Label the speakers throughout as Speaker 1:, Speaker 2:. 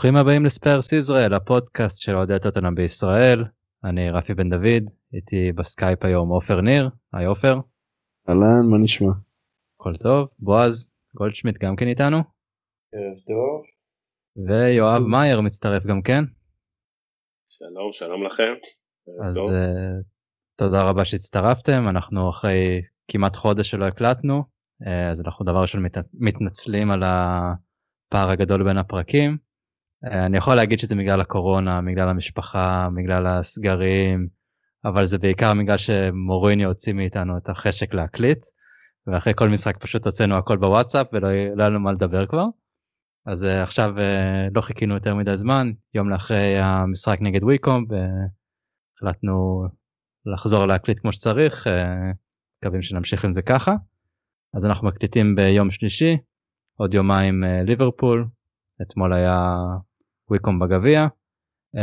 Speaker 1: ברוכים הבאים ל Spurs ישראל, הפודקאסט של אוהדי טוטנאם בישראל. אני רפי בן דוד, איתי בסקייפ היום עופר ניר, היי עופר.
Speaker 2: אהלן, מה נשמע?
Speaker 1: הכל טוב, בועז גולדשמיט גם כן איתנו.
Speaker 3: ערב טוב.
Speaker 1: ויואב מאייר מצטרף גם כן.
Speaker 3: שלום, שלום לכם.
Speaker 1: אז uh, תודה רבה שהצטרפתם, אנחנו אחרי כמעט חודש שלא הקלטנו, uh, אז אנחנו דבר ראשון מת, מתנצלים על הפער הגדול בין הפרקים. Uh, אני יכול להגיד שזה בגלל הקורונה, בגלל המשפחה, בגלל הסגרים, אבל זה בעיקר בגלל שמוריני הוציא מאיתנו את החשק להקליט, ואחרי כל משחק פשוט הוצאנו הכל בוואטסאפ ולא היה לנו מה לדבר כבר. אז uh, עכשיו uh, לא חיכינו יותר מדי זמן, יום לאחרי המשחק נגד וויקום, והחלטנו לחזור להקליט כמו שצריך, מקווים שנמשיך עם זה ככה. אז אנחנו מקליטים ביום שלישי, עוד יומיים ליברפול, אתמול היה וויקום בגביע. Uh,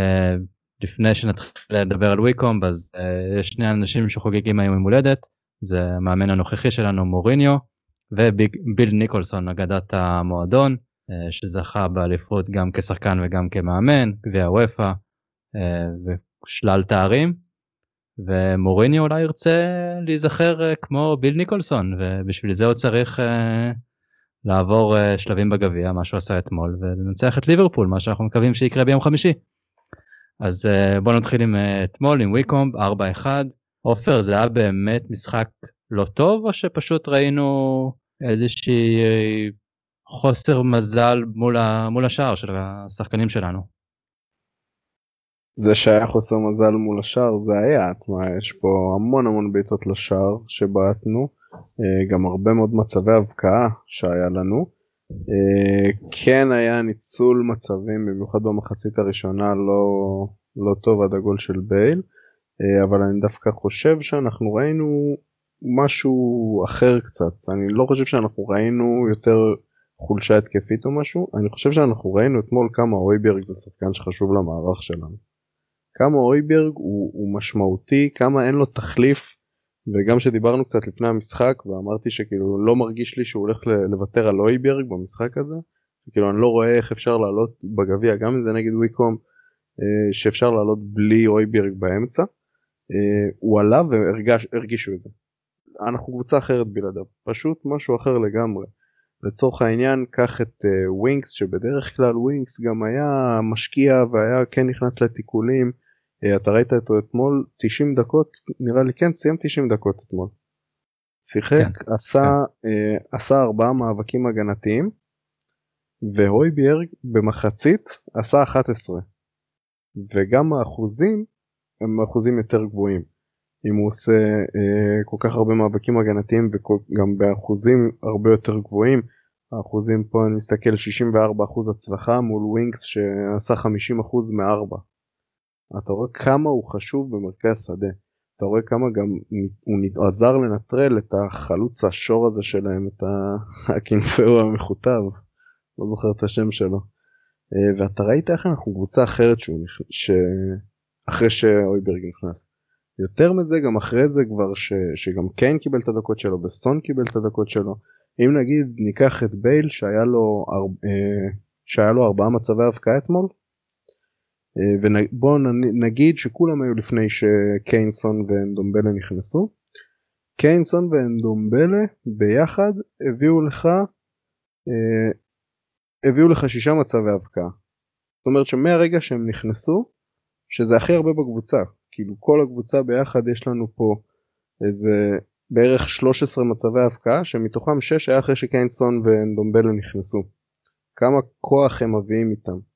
Speaker 1: לפני שנתחיל לדבר על וויקום אז uh, יש שני אנשים שחוגגים היום יום הולדת, זה המאמן הנוכחי שלנו מוריניו וביל ניקולסון אגדת המועדון. אה, שזכה באליפות גם כשחקן וגם כמאמן, גביע וופא אה, ושלל תארים. ומוריני אולי ירצה להיזכר כמו ביל ניקולסון ובשביל זה הוא צריך לעבור שלבים בגביע מה שהוא עשה אתמול ולנצח את ליברפול מה שאנחנו מקווים שיקרה ביום חמישי. אז בוא נתחיל עם אתמול עם וויקום 4-1 עופר זה היה באמת משחק לא טוב או שפשוט ראינו איזושהי חוסר מזל מול, ה, מול השער של השחקנים שלנו.
Speaker 2: זה שהיה חוסר מזל מול השער זה היה, תשמע, יש פה המון המון בעיטות לשער שבעטנו, גם הרבה מאוד מצבי הבקעה שהיה לנו. אה, כן היה ניצול מצבים, במיוחד במחצית הראשונה לא, לא טוב עד הגול של בייל, אה, אבל אני דווקא חושב שאנחנו ראינו משהו אחר קצת, אני לא חושב שאנחנו ראינו יותר חולשה התקפית או משהו אני חושב שאנחנו ראינו אתמול כמה אויברג זה שחקן שחשוב למערך שלנו. כמה הויברג הוא, הוא משמעותי כמה אין לו תחליף וגם שדיברנו קצת לפני המשחק ואמרתי שכאילו לא מרגיש לי שהוא הולך לוותר על הויברג במשחק הזה. כאילו אני לא רואה איך אפשר לעלות בגביע גם אם זה נגד וויקומב אה, שאפשר לעלות בלי הויברג באמצע. אה, הוא עלה והרגישו את זה. אנחנו קבוצה אחרת בלעדיו פשוט משהו אחר לגמרי. לצורך העניין קח את ווינקס uh, שבדרך כלל ווינקס גם היה משקיע והיה כן נכנס לתיקולים אתה ראית אותו אתמול 90 דקות נראה לי כן סיים 90 דקות אתמול. שיחק כן, עשה כן. uh, עשה ארבעה מאבקים הגנתיים והויביארג במחצית עשה 11 וגם האחוזים הם אחוזים יותר גבוהים. אם הוא עושה אה, כל כך הרבה מאבקים הגנתיים וגם באחוזים הרבה יותר גבוהים. האחוזים פה אני מסתכל 64% הצלחה מול ווינקס שעשה 50% מארבע. אתה רואה כמה הוא חשוב במרכז שדה. אתה רואה כמה גם הוא עזר לנטרל את החלוץ השור הזה שלהם, את הקינפאו המכותב, לא זוכר את השם שלו. אה, ואתה ראית איך אנחנו קבוצה אחרת שהוא נכנס, ש... אחרי שאויברג נכנס. יותר מזה גם אחרי זה כבר ש, שגם קיין קיבל את הדקות שלו וסון קיבל את הדקות שלו. אם נגיד ניקח את בייל שהיה לו, אה, שהיה לו ארבעה מצבי הבקעה אתמול. אה, ובואו נגיד שכולם היו לפני שקיינסון ואנדומבלה נכנסו. קיינסון ואנדומבלה ביחד הביאו לך אה, הביאו לך שישה מצבי הבקעה. זאת אומרת שמהרגע שהם נכנסו שזה הכי הרבה בקבוצה כאילו כל הקבוצה ביחד יש לנו פה איזה בערך 13 מצבי הפקעה שמתוכם 6 היה אחרי שקיינסון ונדומבלה נכנסו. כמה כוח הם מביאים איתם.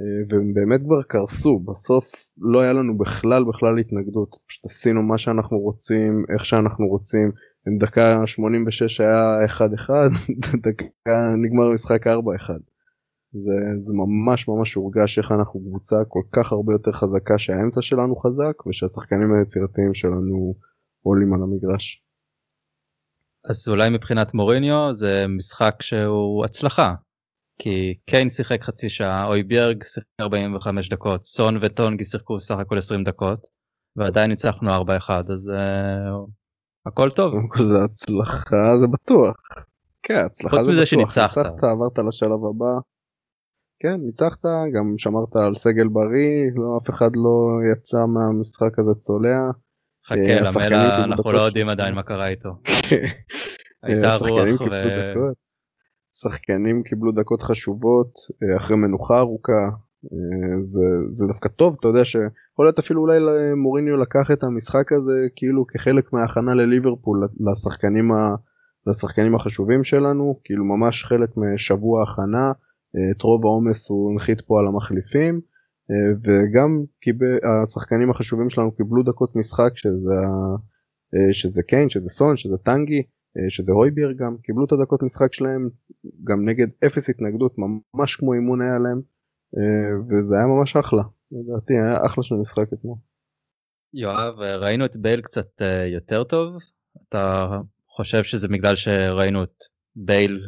Speaker 2: אה, והם באמת כבר קרסו בסוף לא היה לנו בכלל בכלל התנגדות פשוט עשינו מה שאנחנו רוצים איך שאנחנו רוצים עם דקה 86 היה 1-1 דקה נגמר המשחק 4-1. זה, זה ממש ממש הורגש איך אנחנו קבוצה כל כך הרבה יותר חזקה שהאמצע שלנו חזק ושהשחקנים היצירתיים שלנו עולים על המגרש.
Speaker 1: אז אולי מבחינת מוריניו זה משחק שהוא הצלחה. כי קיין שיחק חצי שעה, אוי בירג שיחק 45 דקות, סון וטונגי שיחקו סך הכל 20 דקות, ועדיין ניצחנו 4-1 אז uh, הכל טוב.
Speaker 2: זה הצלחה זה בטוח. כן הצלחה זה בטוח.
Speaker 1: חוץ מזה שניצחת.
Speaker 2: ניצחת עברת לשלב הבא. כן, ניצחת, גם שמרת על סגל בריא, לא, אף אחד לא יצא מהמשחק הזה צולע.
Speaker 1: חכה, למלה, אנחנו לא יודעים עדיין מה קרה איתו. הייתה רוח ו...
Speaker 2: שחקנים קיבלו דקות חשובות אחרי מנוחה ארוכה, זה, זה דווקא טוב, אתה יודע שיכול להיות אפילו אולי מוריניו לקח את המשחק הזה כאילו כחלק מההכנה לליברפול לשחקנים, ה, לשחקנים החשובים שלנו, כאילו ממש חלק משבוע הכנה, את רוב העומס הוא הנחית פה על המחליפים, וגם קיבל, השחקנים החשובים שלנו קיבלו דקות משחק שזה, שזה קיין, שזה סון, שזה טנגי, שזה הויבייר גם, קיבלו את הדקות משחק שלהם גם נגד אפס התנגדות, ממש כמו אימון היה להם. אה, וזה היה ממש אחלה, לדעתי היה אחלה של משחק אתמול.
Speaker 1: יואב, ראינו את בייל קצת אה, יותר טוב? אתה חושב שזה בגלל שראינו את בייל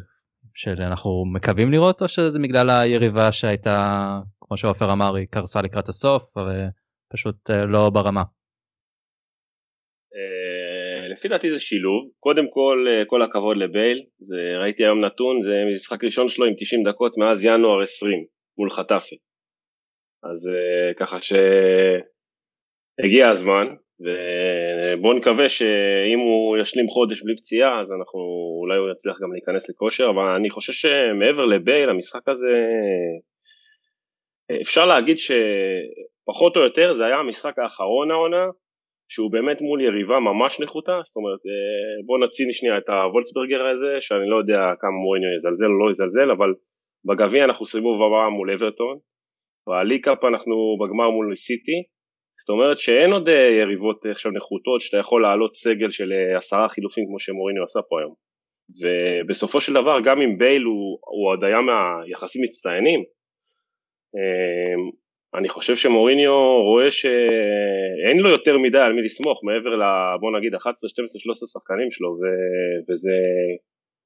Speaker 1: שאנחנו מקווים לראות או שזה בגלל היריבה שהייתה כמו שעופר אמר היא קרסה לקראת הסוף ופשוט אה, לא ברמה.
Speaker 3: לפי דעתי זה שילוב קודם כל כל הכבוד לבייל זה ראיתי היום נתון זה משחק ראשון שלו עם 90 דקות מאז ינואר 20 מול חטאפי. אז uh, ככה שהגיע הזמן, ובואו נקווה שאם הוא ישלים חודש בלי פציעה, אז אנחנו, אולי הוא יצליח גם להיכנס לכושר, אבל אני חושב שמעבר לבייל, המשחק הזה, אפשר להגיד שפחות או יותר זה היה המשחק האחרון העונה, שהוא באמת מול יריבה ממש נחותה, זאת אומרת אה, בואו נציל שנייה את הוולסברגר הזה, שאני לא יודע כמה מוריניו יזלזל או לא יזלזל, אבל בגביע אנחנו סיבוב הבא מול אברטון, בליקאפ אנחנו בגמר מול סיטי, זאת אומרת שאין עוד אה, יריבות עכשיו נחותות שאתה יכול לעלות סגל של אה, עשרה חילופים כמו שמוריניו עשה פה היום. ובסופו של דבר גם אם בייל הוא, הוא עוד היה מהיחסים מצטיינים, אני חושב שמוריניו רואה שאין לו יותר מדי על מי לסמוך מעבר ל... בוא נגיד 11, 12, 13 שחקנים שלו ו... וזה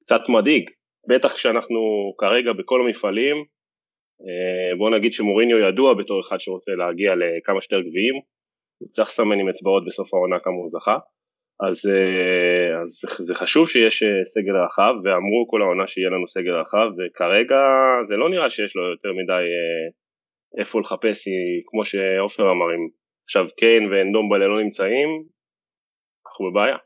Speaker 3: קצת מדאיג. בטח כשאנחנו כרגע בכל המפעלים, אה, בוא נגיד שמוריניו ידוע בתור אחד שרוצה להגיע לכמה שיותר גביעים, הוא צריך לסמן עם אצבעות בסוף העונה כמה הוא זכה, אז, אה, אז זה חשוב שיש אה, סגל רחב, ואמרו כל העונה שיהיה לנו סגל רחב, וכרגע זה לא נראה שיש לו יותר מדי איפה לחפש, כמו שעופר אמר, אם עכשיו קיין ואנדומבלה לא נמצאים, אנחנו בבעיה.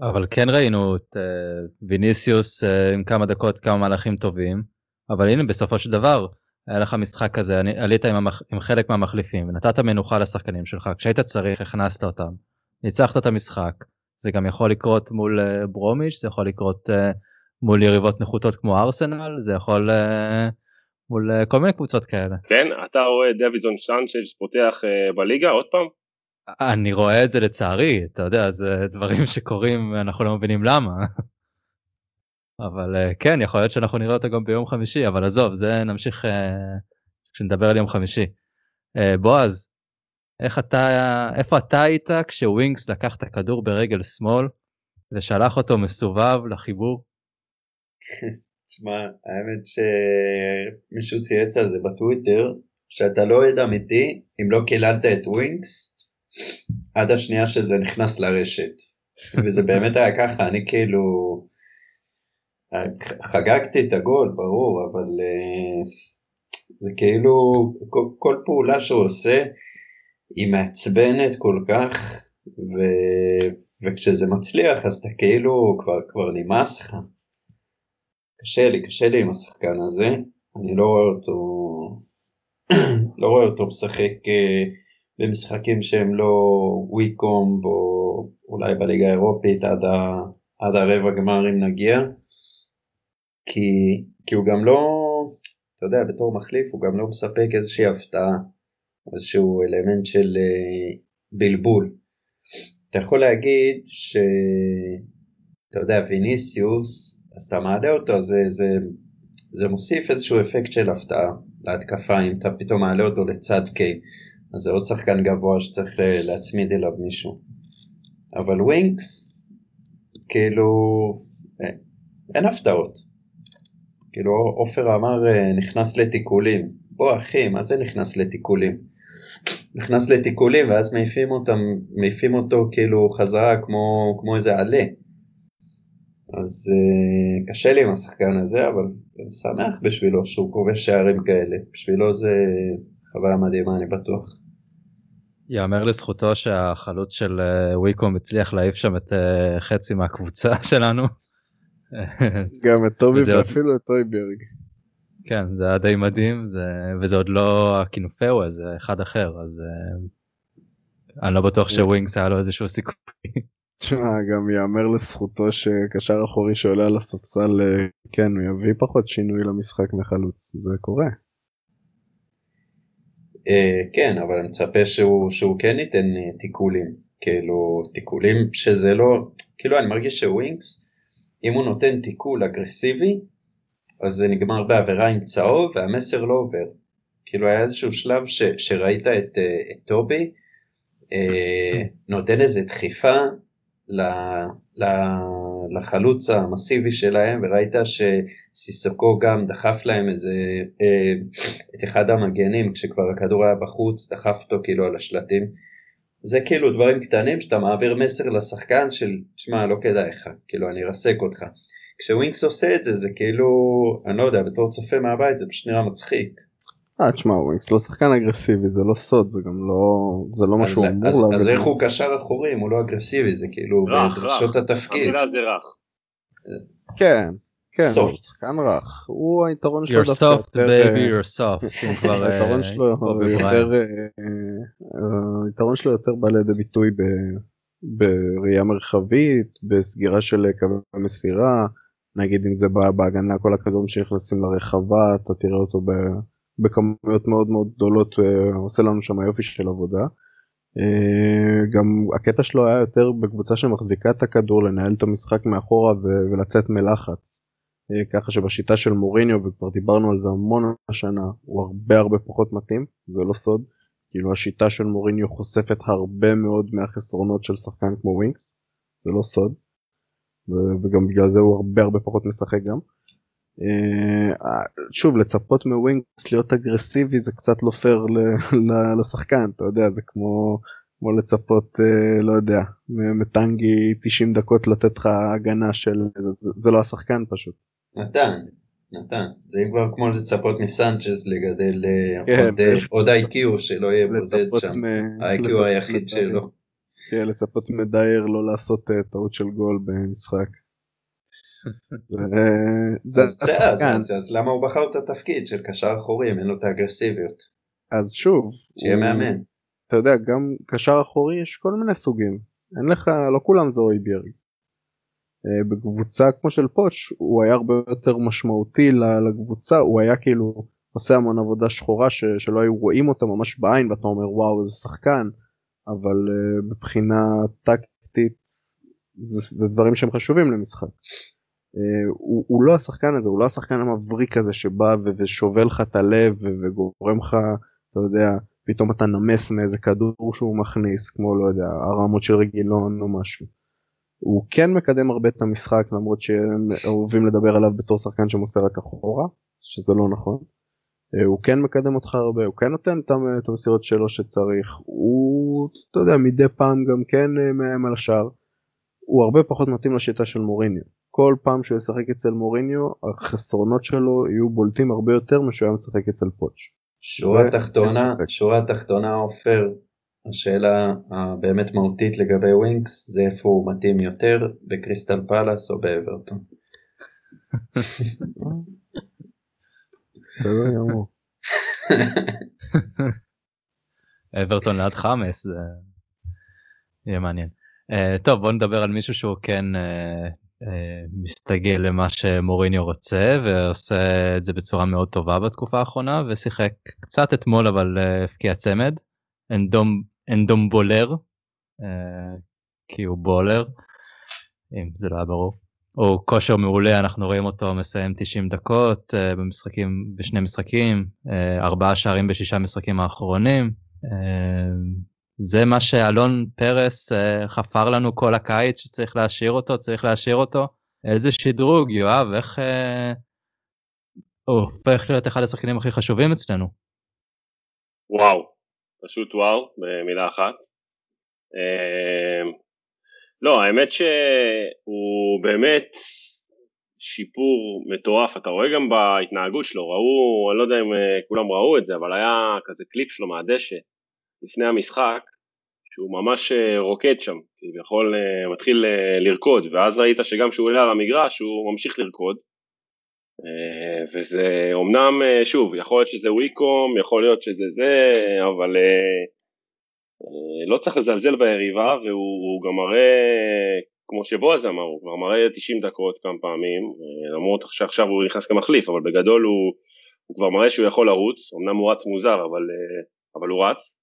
Speaker 1: אבל כן ראינו את uh, ויניסיוס uh, עם כמה דקות כמה מהלכים טובים אבל הנה בסופו של דבר היה לך משחק כזה אני, עלית עם, המח, עם חלק מהמחליפים ונתת מנוחה לשחקנים שלך כשהיית צריך הכנסת אותם ניצחת את המשחק זה גם יכול לקרות מול uh, ברומיש זה יכול לקרות uh, מול יריבות נחותות כמו ארסנל זה יכול uh, מול uh, כל מיני קבוצות כאלה.
Speaker 3: כן אתה רואה דוידזון סנצ'ז פותח uh, בליגה עוד פעם?
Speaker 1: אני רואה את זה לצערי, אתה יודע, זה דברים שקורים ואנחנו לא מבינים למה. אבל אה, כן, יכול להיות שאנחנו נראה אותו גם ביום חמישי, אבל עזוב, זה נמשיך אה, כשנדבר על יום חמישי. אה, בועז, איך אתה, איפה אתה היית כשווינקס לקח את הכדור ברגל שמאל ושלח אותו מסובב לחיבור?
Speaker 4: תשמע, האמת שמישהו צייץ על זה בטוויטר, שאתה לא אוהד אמיתי אם לא קיללת את ווינקס עד השנייה שזה נכנס לרשת. וזה באמת היה ככה, אני כאילו חגגתי את הגול, ברור, אבל uh, זה כאילו כל, כל פעולה שהוא עושה היא מעצבנת כל כך, ו, וכשזה מצליח אז אתה כאילו כבר, כבר נמאס לך. קשה לי, קשה לי עם השחקן הזה, אני לא רואה אותו, לא רואה אותו משחק uh, במשחקים שהם לא וויקום או אולי בליגה האירופית עד, ה, עד הרבע גמר אם נגיע כי, כי הוא גם לא, אתה יודע, בתור מחליף הוא גם לא מספק איזושהי הפתעה, איזשהו אלמנט של uh, בלבול. אתה יכול להגיד שאתה יודע, ויניסיוס, אז אתה מעלה אותו, זה, זה, זה מוסיף איזשהו אפקט של הפתעה להתקפה אם אתה פתאום מעלה אותו לצד קיי. אז זה עוד שחקן גבוה שצריך להצמיד אליו מישהו. אבל ווינקס, כאילו, אה, אין הפתעות. כאילו עופר אמר אה, נכנס לתיקולים. בוא אחי, מה זה נכנס לתיקולים? נכנס לתיקולים ואז מעיפים מעיפים אותו כאילו חזרה כמו, כמו איזה עלה. אז uh, קשה לי עם השחקן הזה, אבל אני שמח בשבילו שהוא כובש שערים כאלה. בשבילו זה חוויה מדהימה, אני בטוח.
Speaker 1: יאמר לזכותו שהחלוץ של וויקום הצליח להעיף שם את uh, חצי מהקבוצה שלנו.
Speaker 2: גם את טובי ואפילו את טויברג.
Speaker 1: כן זה היה די מדהים זה, וזה עוד לא הקינופאו זה אחד אחר אז uh, אני לא בטוח שווינגס היה לו איזשהו סיכוי.
Speaker 2: תשמע גם יאמר לזכותו שקשר אחורי שעולה על הספסל כן הוא יביא פחות שינוי למשחק מחלוץ זה קורה.
Speaker 4: Uh, כן, אבל אני מצפה שהוא, שהוא כן ייתן uh, תיקולים, כאילו תיקולים שזה לא, כאילו אני מרגיש שווינקס, אם הוא נותן תיקול אגרסיבי, אז זה נגמר בעבירה עם צהוב והמסר לא עובר. כאילו היה איזשהו שלב ש, שראית את, את טובי, נותן איזה דחיפה לחלוץ המסיבי שלהם, וראית שסיסוקו גם דחף להם איזה, אה, את אחד המגנים, כשכבר הכדור היה בחוץ, דחף אותו כאילו על השלטים. זה כאילו דברים קטנים שאתה מעביר מסר לשחקן של, תשמע, לא כדאי לך, כאילו אני ארסק אותך. כשווינקס עושה את זה, זה כאילו, אני לא יודע, בתור צופה מהבית זה פשוט נראה מצחיק.
Speaker 2: אה, תשמע, ווינקס לא שחקן אגרסיבי, זה לא סוד, זה גם לא, זה לא מה שהוא אמור
Speaker 4: לעבוד. אז איך הוא קשר אחורי אם הוא לא אגרסיבי, זה כאילו בדרישות התפקיד.
Speaker 3: המילה זה רך.
Speaker 2: כן, כן, הוא שחקן רך, הוא היתרון שלו
Speaker 1: דווקא יותר... you're soft. baby you're soft,
Speaker 2: היתרון
Speaker 1: אה,
Speaker 2: שלו יותר, היתרון שלו יותר בא לידי ביטוי בראייה מרחבית, בסגירה של קווי מסירה, נגיד אם זה בהגנה כל הכדורים שנכנסים לרחבה, אתה תראה אותו בכמויות מאוד מאוד גדולות אה, עושה לנו שם יופי של עבודה. אה, גם הקטע שלו היה יותר בקבוצה שמחזיקה את הכדור לנהל את המשחק מאחורה ולצאת מלחץ. אה, ככה שבשיטה של מוריניו וכבר דיברנו על זה המון השנה הוא הרבה הרבה פחות מתאים זה לא סוד. כאילו השיטה של מוריניו חושפת הרבה מאוד מהחסרונות של שחקן כמו ווינקס זה לא סוד. וגם בגלל זה הוא הרבה הרבה פחות משחק גם. אה, שוב לצפות מווינקס להיות אגרסיבי זה קצת לא פייר לשחקן אתה יודע זה כמו כמו לצפות אה, לא יודע מטנגי 90 דקות לתת לך הגנה של זה, לא השחקן פשוט.
Speaker 4: נתן נתן זה כבר כמו לצפות מסנצ'ז לגדל אה, כן, עוד, עוד איי-קיו שלא יהיה בודד שם האיי-קיו היחיד שלו.
Speaker 2: כן, לצפות מדייר לא לעשות טעות של גול במשחק.
Speaker 4: זה השחקן. אז למה הוא בחר את התפקיד של קשר אחורי אם אין לו את האגרסיביות?
Speaker 2: אז שוב.
Speaker 4: שיהיה מאמן.
Speaker 2: אתה יודע גם קשר אחורי יש כל מיני סוגים. אין לך לא כולם זה אויביארי. אה, בקבוצה כמו של פוץ' הוא היה הרבה יותר משמעותי לקבוצה הוא היה כאילו עושה המון עבודה שחורה ש, שלא היו רואים אותה ממש בעין ואתה אומר וואו איזה שחקן אבל uh, מבחינה טקטית זה, זה דברים שהם חשובים למשחק. אה, הוא, הוא לא השחקן הזה, הוא לא השחקן המבריק הזה שבא ושובל לך את הלב וגורם לך, אתה יודע, פתאום אתה נמס מאיזה כדור שהוא מכניס, כמו לא יודע, הרמות של רגילון או משהו. הוא כן מקדם הרבה את המשחק למרות שהם אוהבים לדבר עליו בתור שחקן שמוסר רק אחורה, שזה לא נכון. אה, הוא כן מקדם אותך הרבה, הוא כן נותן את המסירות שלו שצריך, הוא, אתה יודע, מדי פעם גם כן אה, מאיים על השאר. הוא הרבה פחות מתאים לשיטה של מוריניו. כל פעם שהוא ישחק אצל מוריניו החסרונות שלו יהיו בולטים הרבה יותר משהוא היה משחק אצל פוץ'.
Speaker 4: שורה תחתונה, שורה תחתונה עופר, השאלה הבאמת מהותית לגבי ווינקס זה איפה הוא מתאים יותר בקריסטל פאלאס או באברטון.
Speaker 1: אברטון ליד חאמס זה יהיה מעניין. Uh, טוב בוא נדבר על מישהו שהוא כן uh, אה, מסתגל למה שמוריניו רוצה ועושה את זה בצורה מאוד טובה בתקופה האחרונה ושיחק קצת אתמול אבל אה, הפקיע צמד אנדום אנדום בולר אה, כי הוא בולר אם זה לא היה ברור. הוא כושר מעולה אנחנו רואים אותו מסיים 90 דקות במשחקים בשני משחקים ארבעה שערים בשישה משחקים האחרונים זה מה שאלון פרס uh, חפר לנו כל הקיץ שצריך להשאיר אותו, צריך להשאיר אותו. איזה שדרוג, יואב, איך uh, הוא הופך להיות אחד השחקנים הכי חשובים אצלנו.
Speaker 3: וואו, פשוט וואו, במילה אחת. Uh, לא, האמת שהוא באמת שיפור מטורף, אתה רואה גם בהתנהגות שלו, ראו, אני לא יודע אם אה, כולם ראו את זה, אבל היה כזה קליפ שלו מהדשא לפני המשחק, שהוא ממש אה, רוקד שם, כביכול אה, מתחיל לרקוד, ואז ראית שגם כשהוא עולה על המגרש הוא ממשיך לרקוד, וזה אמנם, שוב, יכול להיות שזה וויקום, יכול להיות שזה זה, אבל לא צריך לזלזל ביריבה, והוא גם מראה כמו שבועז אמר, הוא כבר מראה 90 דקות כמה פעמים, אה, למרות שעכשיו הוא נכנס כמחליף, אבל בגדול הוא, הוא כבר מראה שהוא יכול לרוץ, אמנם הוא רץ מוזר, אבל, אה, אבל הוא רץ, אה,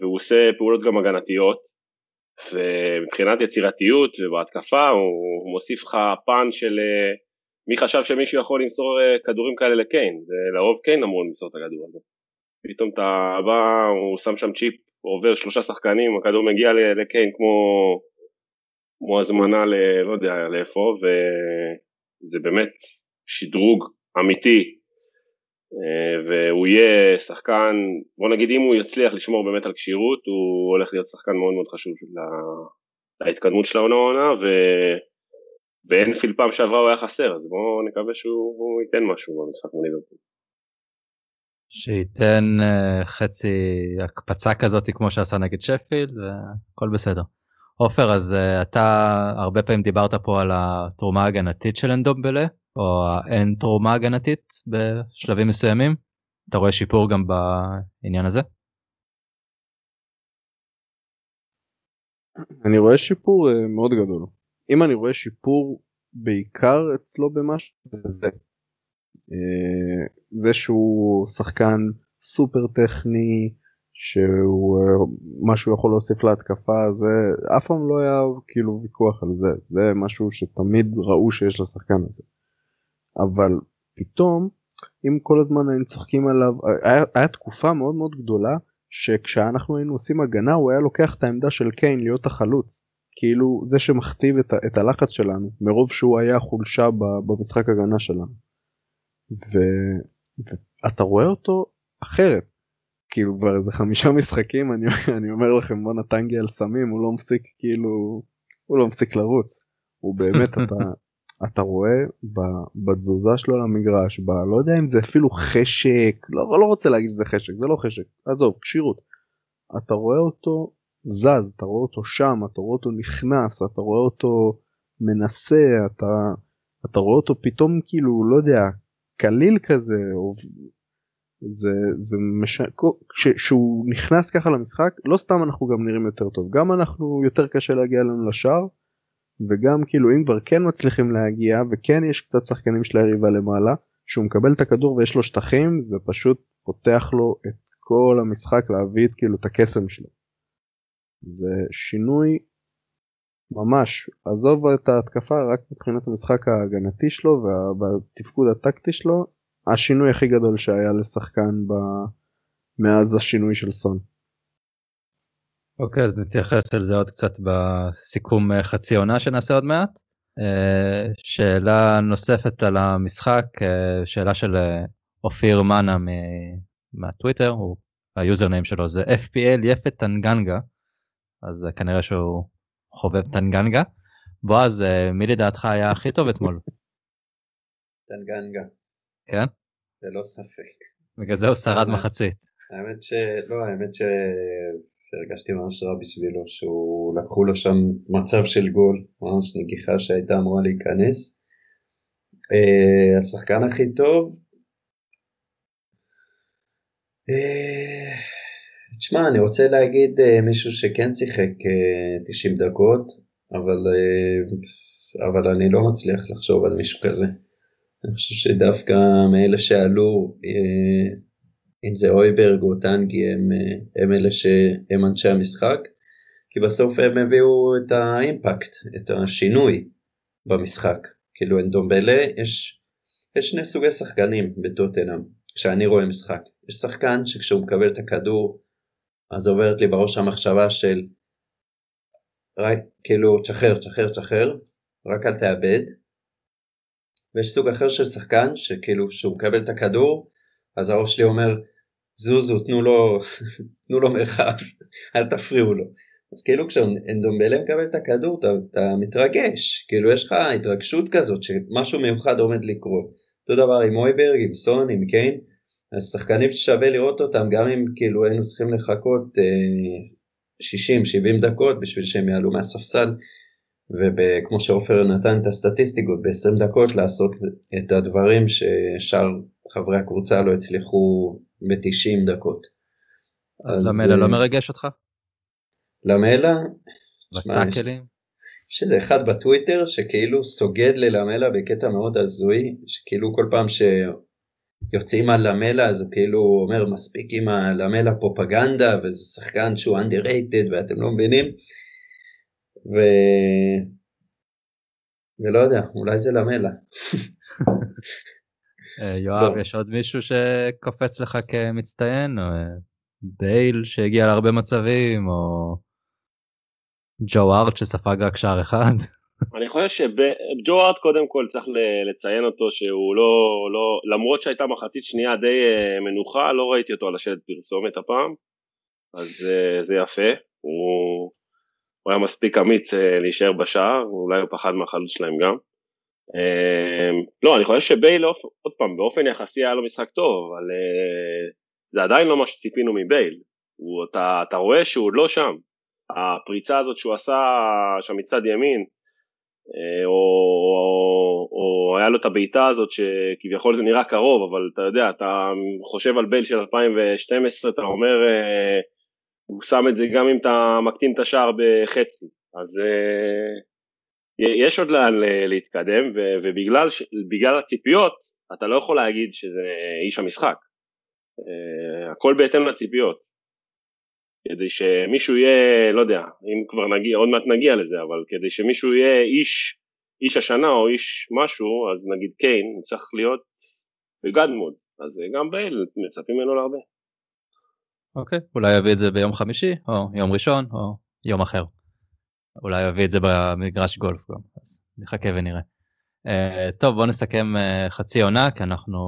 Speaker 3: והוא עושה פעולות גם הגנתיות, ומבחינת יצירתיות ובהתקפה הוא מוסיף לך פן של מי חשב שמישהו יכול למסור כדורים כאלה לקיין, ולרוב קיין אמור למסור את הכדור הזה. פתאום אתה בא, הוא שם שם צ'יפ, עובר שלושה שחקנים, הכדור מגיע לקיין כמו כמו הזמנה ל... לא יודע לאיפה, וזה באמת שדרוג אמיתי, אה, והוא יהיה שחקן, בוא נגיד אם הוא יצליח לשמור באמת על כשירות, הוא הולך להיות שחקן מאוד מאוד חשוב להתקדמות של העונה עונה, ו... באנפילד פעם שעברה הוא היה חסר, אז בואו נקווה שהוא ייתן משהו במשחק מול ליברפול.
Speaker 1: שייתן uh, חצי הקפצה כזאת כמו שעשה נגד שפילד והכל בסדר. עופר, אז uh, אתה הרבה פעמים דיברת פה על התרומה ההגנתית של אנדומבלה, או האין תרומה הגנתית בשלבים מסוימים. אתה רואה שיפור גם בעניין הזה?
Speaker 2: אני רואה שיפור uh, מאוד גדול. אם אני רואה שיפור בעיקר אצלו במשהו זה. Uh, זה שהוא שחקן סופר טכני, שהוא מה שהוא יכול להוסיף להתקפה זה אף פעם לא היה כאילו ויכוח על זה זה משהו שתמיד ראו שיש לשחקן הזה. אבל פתאום אם כל הזמן היינו צוחקים עליו היה, היה תקופה מאוד מאוד גדולה שכשאנחנו היינו עושים הגנה הוא היה לוקח את העמדה של קיין להיות החלוץ כאילו זה שמכתיב את, את הלחץ שלנו מרוב שהוא היה חולשה במשחק הגנה שלנו. ואתה רואה אותו אחרת כאילו כבר איזה חמישה משחקים אני, אני אומר לכם בוא נתנגי על סמים הוא לא מפסיק כאילו הוא לא מפסיק לרוץ. הוא באמת אתה אתה רואה בתזוזה שלו למגרש ב, לא יודע אם זה אפילו חשק לא, לא רוצה להגיד שזה חשק זה לא חשק. עזוב כשירות. אתה רואה אותו זז אתה רואה אותו שם אתה רואה אותו נכנס אתה רואה אותו מנסה אתה אתה רואה אותו פתאום כאילו לא יודע קליל כזה זה זה מש... כשהוא נכנס ככה למשחק לא סתם אנחנו גם נראים יותר טוב גם אנחנו יותר קשה להגיע לנו לשער וגם כאילו אם כבר כן מצליחים להגיע וכן יש קצת שחקנים של היריבה למעלה שהוא מקבל את הכדור ויש לו שטחים זה פשוט פותח לו את כל המשחק להביא את כאילו את הקסם שלו. זה שינוי ממש עזוב את ההתקפה רק מבחינת המשחק ההגנתי שלו והתפקוד הטקטי שלו השינוי הכי גדול שהיה לשחקן ב... מאז השינוי של סון.
Speaker 1: אוקיי אז נתייחס על זה עוד קצת בסיכום אה, חצי עונה שנעשה עוד מעט. אה, שאלה נוספת על המשחק אה, שאלה של אופיר מנה מהטוויטר הוא ה user name שלו זה FPL יפת טנגנגה אז כנראה שהוא חובב טנגנגה. בועז מי לדעתך היה הכי טוב אתמול?
Speaker 4: טנגנגה.
Speaker 1: כן?
Speaker 4: ללא ספק.
Speaker 1: בגלל זה הוא שרד מחצית.
Speaker 4: האמת שלא, האמת שהרגשתי ממש רע בשבילו שהוא לקחו לו שם מצב של גול, ממש נגיחה שהייתה אמורה להיכנס. Uh, השחקן הכי טוב, uh, תשמע, אני רוצה להגיד uh, מישהו שכן שיחק uh, 90 דקות, אבל, אבל אני לא מצליח לחשוב על מישהו כזה. אני חושב שדווקא מאלה שעלו, אה, אם זה אויברג או טנגי, הם, אה, הם אלה שהם אנשי המשחק, כי בסוף הם הביאו את האימפקט, את השינוי במשחק. כאילו אין דומבלה, יש, יש שני סוגי שחקנים בטוטנאם, כשאני רואה משחק. יש שחקן שכשהוא מקבל את הכדור, אז עוברת לי בראש המחשבה של רק, כאילו תשחרר, תשחרר, תשחרר, רק אל תאבד, ויש סוג אחר של שחקן שכאילו כשהוא מקבל את הכדור אז הראש שלי אומר זוזו תנו לו, תנו לו מרחב אל תפריעו לו. אז כאילו כשאנדומבלה מקבל את הכדור אתה, אתה מתרגש, כאילו יש לך התרגשות כזאת שמשהו מיוחד עומד לקרות. אותו דבר עם אויברג, עם סון, עם קיין, אז שחקנים ששווה לראות אותם גם אם כאילו היינו צריכים לחכות אה, 60-70 דקות בשביל שהם יעלו מהספסל, וכמו שעופר נתן את הסטטיסטיקות, ב-20 דקות לעשות את הדברים ששאר חברי הקבוצה לא הצליחו ב-90 דקות.
Speaker 1: אז למלה לא אה, מרגש אותך?
Speaker 4: למלה?
Speaker 1: בטאקלים?
Speaker 4: יש איזה אחד בטוויטר שכאילו סוגד ללמלה בקטע מאוד הזוי, שכאילו כל פעם שיוצאים על למלה אז הוא כאילו אומר מספיק עם הלמלה פרופגנדה וזה שחקן שהוא underrated ואתם לא מבינים. ו... ולא יודע, אולי זה למלה.
Speaker 1: אה, יואב, יש עוד מישהו שקופץ לך כמצטיין? או אה, בייל שהגיע להרבה מצבים? או ג'ו ארט שספג רק שער אחד?
Speaker 3: אני חושב שג'ו ארט קודם כל צריך לציין אותו שהוא לא, לא, למרות שהייתה מחצית שנייה די אה, מנוחה, לא ראיתי אותו על השלט פרסומת הפעם, אז זה יפה, הוא, הוא היה מספיק אמיץ להישאר בשער, אולי הוא פחד מהחלוץ שלהם גם. אמ, לא, אני חושב שבייל, עוד פעם, באופן יחסי היה לו משחק טוב, אבל אה, זה עדיין לא מה שציפינו מבייל. הוא, אתה, אתה רואה שהוא עוד לא שם. הפריצה הזאת שהוא עשה שם מצד ימין, אה, או, או, או היה לו את הבעיטה הזאת שכביכול זה נראה קרוב, אבל אתה יודע, אתה חושב על בייל של 2012, אתה אומר, אה, הוא שם את זה גם אם אתה מקטין את השער בחצי. אז יש עוד לאן להתקדם ובגלל הציפיות אתה לא יכול להגיד שזה איש המשחק אה, הכל בהתאם לציפיות כדי שמישהו יהיה לא יודע אם כבר נגיע עוד מעט נגיע לזה אבל כדי שמישהו יהיה איש איש השנה או איש משהו אז נגיד קיין הוא צריך להיות בגד מוד אז גם בייל מצפים ממנו להרבה.
Speaker 1: אוקיי אולי יביא את זה ביום חמישי או יום ראשון או יום אחר. אולי יביא את זה במגרש גולף גם, אז נחכה ונראה. Uh, טוב בוא נסכם uh, חצי עונה כי אנחנו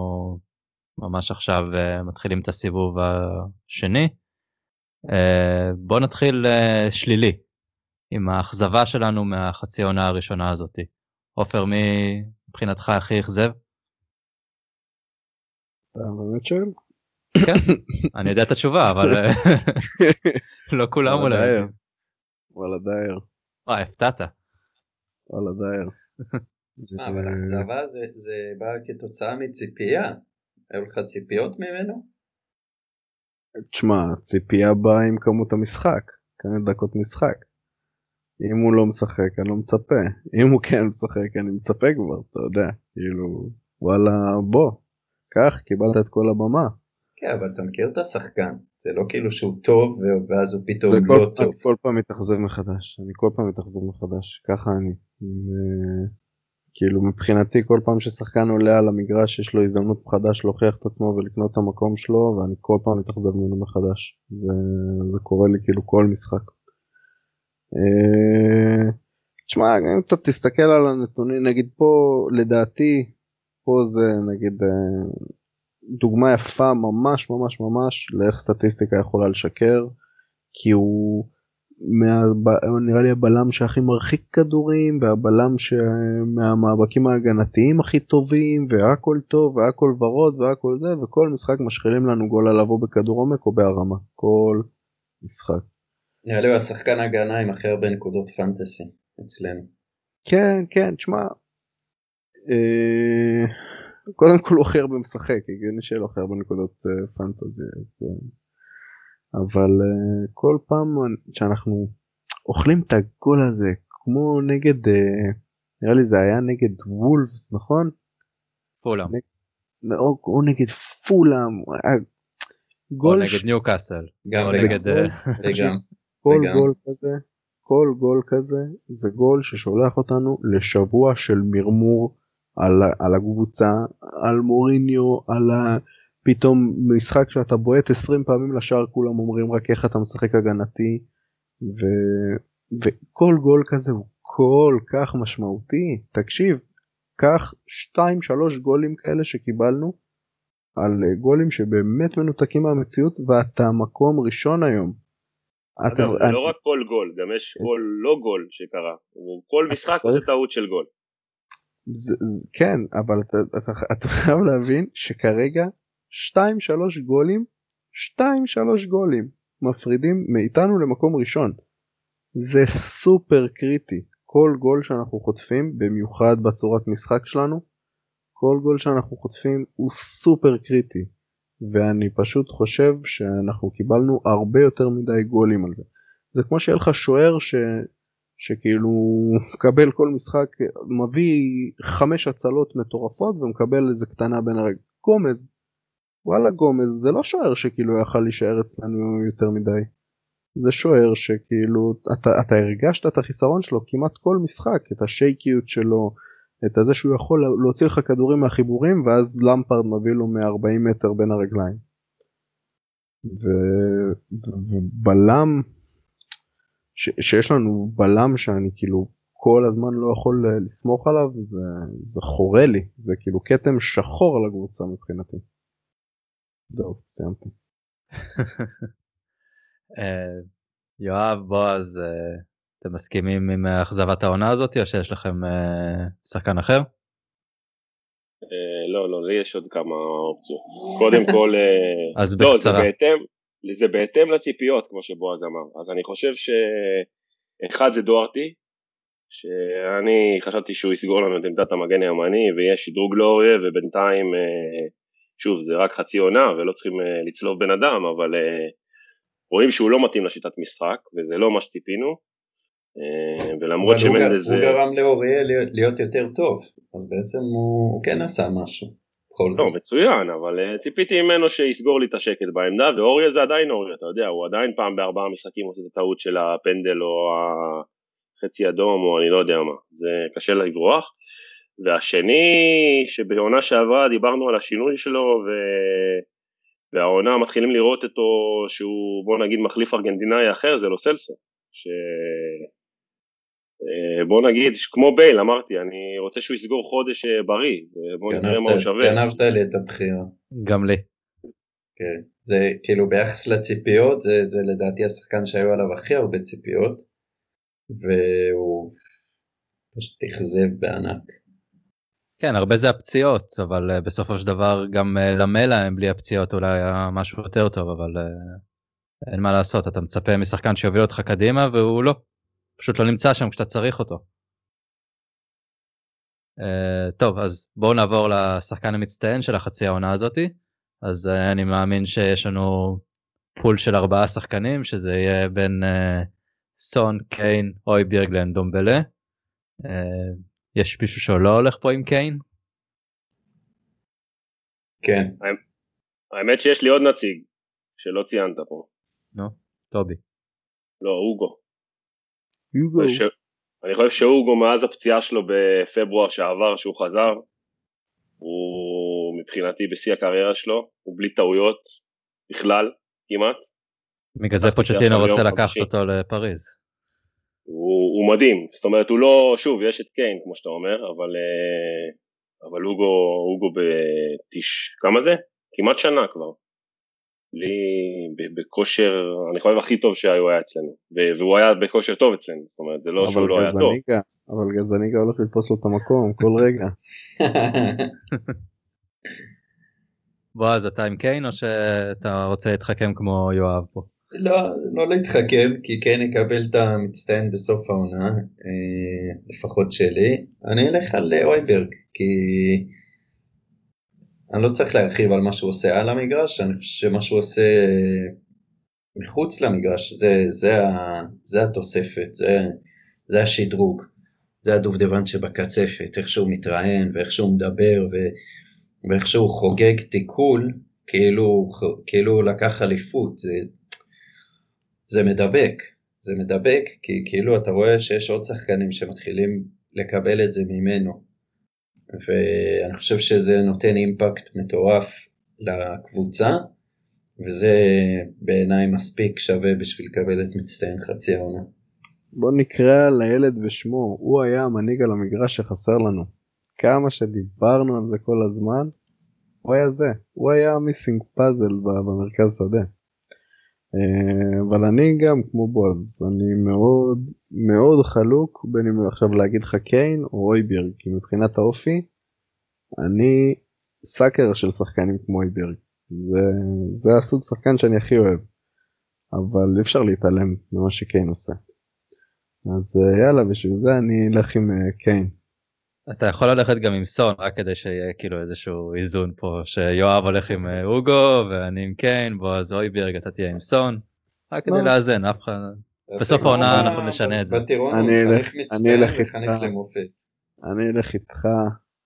Speaker 1: ממש עכשיו uh, מתחילים את הסיבוב השני. Uh, בוא נתחיל uh, שלילי עם האכזבה שלנו מהחצי עונה הראשונה הזאתי. עופר מי מבחינתך הכי אכזב?
Speaker 2: אתה באמת שואל?
Speaker 1: כן, אני יודע את התשובה אבל לא כולם אולי.
Speaker 2: וואלה דייר.
Speaker 1: וואי, הפתעת.
Speaker 2: וואלה דייר.
Speaker 4: אה, אבל אכזבה זה בא כתוצאה מציפייה. היו לך ציפיות ממנו?
Speaker 2: תשמע, ציפייה באה עם כמות המשחק, כמה דקות משחק. אם הוא לא משחק אני לא מצפה, אם הוא כן משחק אני מצפה כבר, אתה יודע, כאילו, וואלה בוא, קח, קיבלת את כל הבמה.
Speaker 4: כן, אבל אתה מכיר את השחקן, זה לא כאילו שהוא טוב ואז הוא פתאום לא כל, טוב.
Speaker 2: אני כל פעם מתאכזב מחדש, אני כל פעם מתאכזב מחדש, ככה אני. עם, כאילו מבחינתי כל פעם ששחקן עולה על המגרש יש לו הזדמנות חדש להוכיח את עצמו ולקנות את המקום שלו ואני כל פעם מתאכזב ממנו מחדש. וזה קורה לי כאילו כל משחק. אה, תשמע, אם אתה תסתכל על הנתונים, נגיד פה לדעתי, פה זה נגיד אה, דוגמה יפה ממש ממש ממש לאיך סטטיסטיקה יכולה לשקר כי הוא מה, נראה לי הבלם שהכי מרחיק כדורים והבלם מהמאבקים ההגנתיים הכי טובים והכל טוב והכל ורוד והכל זה וכל משחק משחילים לנו גול על לבוא בכדור עומק או בהרמה כל משחק.
Speaker 4: נראה לי הוא השחקן הגנה עם הכי הרבה נקודות פנטסי אצלנו.
Speaker 2: כן כן תשמע. אה... קודם כל הוא הכי הרבה משחק, הגיוני שיהיה לו הכי הרבה נקודות uh, פנטזי, uh, אבל uh, כל פעם שאנחנו אוכלים את הגול הזה, כמו נגד, נראה לי זה היה נגד וולפס, נכון?
Speaker 1: פולאם.
Speaker 2: או, או נגד פולאם.
Speaker 1: גול או נגד ש... ניוקאסל.
Speaker 4: גם נגד...
Speaker 2: וגם. כל גול כזה, כל גול כזה זה גול ששולח אותנו לשבוע של מרמור על, על הקבוצה, על מוריניו, על ה... פתאום משחק שאתה בועט 20 פעמים לשער כולם אומרים רק איך אתה משחק הגנתי ו... וכל גול כזה הוא כל כך משמעותי תקשיב קח 2-3 גולים כאלה שקיבלנו על גולים שבאמת מנותקים מהמציאות ואתה מקום ראשון היום
Speaker 3: אגב, זה
Speaker 2: אני-
Speaker 3: לא רק כל גול, גם יש גול לא גול שקרה. כל משחק זה טעות של גול.
Speaker 2: זה, זה, כן, אבל אתה, אתה, אתה חייב להבין שכרגע 2-3 גולים, 2-3 גולים מפרידים מאיתנו למקום ראשון. זה סופר קריטי. כל גול שאנחנו חוטפים, במיוחד בצורת משחק שלנו, כל גול שאנחנו חוטפים הוא סופר קריטי. ואני פשוט חושב שאנחנו קיבלנו הרבה יותר מדי גולים על זה. זה כמו שיהיה לך שוער ש... שכאילו מקבל כל משחק מביא חמש הצלות מטורפות ומקבל איזה קטנה בין הרגע. גומז. וואלה גומז זה לא שוער שכאילו יכל להישאר אצלנו יותר מדי. זה שוער שכאילו אתה, אתה הרגשת את החיסרון שלו כמעט כל משחק את השייקיות שלו את הזה שהוא יכול להוציא לך כדורים מהחיבורים ואז למפרד מביא לו מ-40 מטר בין הרגליים. ובלם ש... שיש לנו בלם שאני כאילו כל הזמן לא יכול לסמוך עליו זה, זה חורה לי זה כאילו כתם שחור על הקבוצה מבחינתי. זהו סיימתי.
Speaker 1: אה, יואב, בועז, אה, אתם מסכימים עם אכזבת העונה הזאת או שיש לכם אה, שחקן אחר?
Speaker 3: לא, לא, לי יש עוד כמה אופציות. קודם כל,
Speaker 1: אז
Speaker 3: לא, זה
Speaker 1: בקצרה.
Speaker 3: זה בהתאם לציפיות, כמו שבועז אמר. אז אני חושב שאחד זה דוארטי, שאני חשבתי שהוא יסגור לנו את עמדת המגן הימני ויהיה שדרוג לאוריה ובינתיים אה, שוב זה רק חצי עונה ולא צריכים אה, לצלוב בן אדם אבל אה, רואים שהוא לא מתאים לשיטת משחק וזה לא מה שציפינו ולמרות
Speaker 4: אבל הוא, גרם לאוריה להיות, יותר טוב, אז בעצם הוא כן עשה משהו. בכל זאת.
Speaker 3: לא מצוין אבל אה, ציפיתי ממנו שיסגור לי את השקט בעמדה ואוריה זה עדיין אוריה אתה יודע הוא עדיין פעם בארבעה משחקים עושה את הטעות של הפנדל או החצי אדום או אני לא יודע מה זה קשה לברוח והשני שבעונה שעברה דיברנו על השינוי שלו ו... והעונה מתחילים לראות אותו שהוא בוא נגיד מחליף ארגנטינאי אחר זה לא סלסו ש... אה, בוא נגיד כמו בייל אמרתי אני רוצה שהוא יסגור חודש אה, בריא בוא נראה מה הוא שווה
Speaker 4: גנבת לי את הבחירה.
Speaker 1: גם לי.
Speaker 4: כן. זה כאילו ביחס לציפיות זה, זה לדעתי השחקן שהיו עליו הכי הרבה ציפיות והוא פשוט אכזב בענק.
Speaker 1: כן, הרבה זה הפציעות, אבל אה, בסופו של דבר גם אה, למלה הם בלי הפציעות אולי היה משהו יותר טוב, אבל אה, אין מה לעשות, אתה מצפה משחקן שיוביל אותך קדימה והוא לא. פשוט לא נמצא שם כשאתה צריך אותו. אה, טוב, אז בואו נעבור לשחקן המצטיין של החצי העונה הזאתי. אז אה, אני מאמין שיש לנו פול של ארבעה שחקנים, שזה יהיה בין אה, סון, קיין, אוי בירגלן, דומבלה. אה, יש מישהו שלא הולך פה עם קיין?
Speaker 4: כן.
Speaker 3: האמת שיש לי עוד נציג שלא ציינת פה
Speaker 1: נו, טובי.
Speaker 3: לא אוגו
Speaker 2: יוגו.
Speaker 3: אני חושב- אני חושב שאוגו מאז הפציעה שלו בפברואר שעבר שהוא חזר הוא מבחינתי בשיא הקריירה שלו הוא בלי טעויות בכלל כמעט
Speaker 1: בגלל זה פוצ'טינו רוצה לקחת. אותו לפריז.
Speaker 3: הוא, הוא מדהים זאת אומרת הוא לא שוב יש את קיין כמו שאתה אומר אבל אה, אבל אוגו אוגו בתש כמה זה כמעט שנה כבר בלי בכושר אני חושב הכי טוב שהוא היה אצלנו והוא היה בכושר טוב אצלנו זאת אומרת זה לא שהוא לא היה טוב
Speaker 2: אבל גזניגה הולך לתפוס לו את המקום כל רגע.
Speaker 1: בועז אתה עם קיין או שאתה רוצה להתחכם כמו יואב פה?
Speaker 4: לא, לא להתחכם, כי כן יקבל את המצטיין בסוף העונה, אה, לפחות שלי. אני אלך על אויברג, כי אני לא צריך להרחיב על מה שהוא עושה על המגרש, אני חושב שמה שהוא עושה אה, מחוץ למגרש, זה, זה, ה, זה התוספת, זה, זה השדרוג, זה הדובדבן שבקצפת, איך שהוא מתראיין ואיך שהוא מדבר ו, ואיך שהוא חוגג תיקול, כאילו, כאילו הוא לקח אליפות, זה, זה מדבק, זה מדבק, כי כאילו אתה רואה שיש עוד שחקנים שמתחילים לקבל את זה ממנו. ואני חושב שזה נותן אימפקט מטורף לקבוצה, וזה בעיניי מספיק שווה בשביל לקבל את מצטיין חצי העונה.
Speaker 2: בוא נקרא לילד בשמו, הוא היה המנהיג על המגרש שחסר לנו. כמה שדיברנו על זה כל הזמן, הוא היה זה, הוא היה המיסינג פאזל במרכז שדה. אה, אבל אני גם כמו בועז אני מאוד מאוד חלוק בין אם עכשיו להגיד לך קיין או אויברג כי מבחינת האופי אני סאקר של שחקנים כמו אויברג זה, זה הסוג שחקן שאני הכי אוהב אבל אי אפשר להתעלם ממה שקיין עושה. אז אה, יאללה בשביל זה אני אלך עם אה, קיין.
Speaker 1: אתה יכול ללכת גם עם סון רק כדי שיהיה כאילו איזשהו איזון פה שיואב הולך עם אה, אוגו ואני עם קיין בועז אויברג אתה תהיה עם סון. רק כדי לאזן אף אחד בסוף העונה אנחנו נשנה את זה.
Speaker 2: אני אלך איתך אני אלך איתך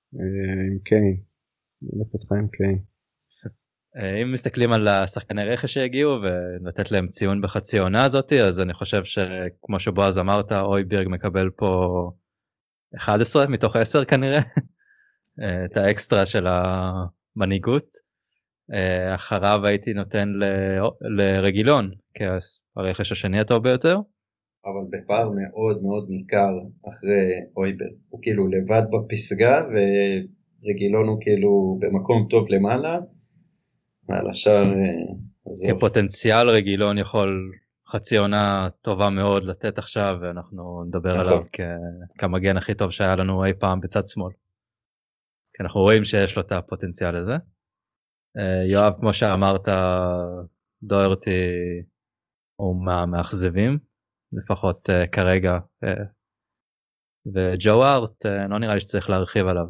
Speaker 2: עם קיין. אני אלך איתך עם קיין.
Speaker 1: אם מסתכלים על השחקני רכש שהגיעו ולתת להם ציון בחצי עונה הזאתי אז אני חושב שכמו שבועז אמרת אויברג מקבל פה 11 מתוך 10 כנראה את האקסטרה של המנהיגות. אחריו הייתי נותן לרגילון כהרכש השני הטוב ביותר.
Speaker 4: אבל בפער מאוד מאוד ניכר אחרי אויבר הוא כאילו לבד בפסגה ורגילון הוא כאילו במקום טוב למעלה. ועל השאר
Speaker 1: עזוב. כפוטנציאל רגילון יכול חצי עונה טובה מאוד לתת עכשיו ואנחנו נדבר נכון. עליו כמגן הכי טוב שהיה לנו אי פעם בצד שמאל. כי אנחנו רואים שיש לו את הפוטנציאל הזה. אה, יואב כמו שאמרת דוירטי הוא מהמאכזבים לפחות uh, כרגע uh, וג'ו ארט לא נראה לי שצריך להרחיב עליו.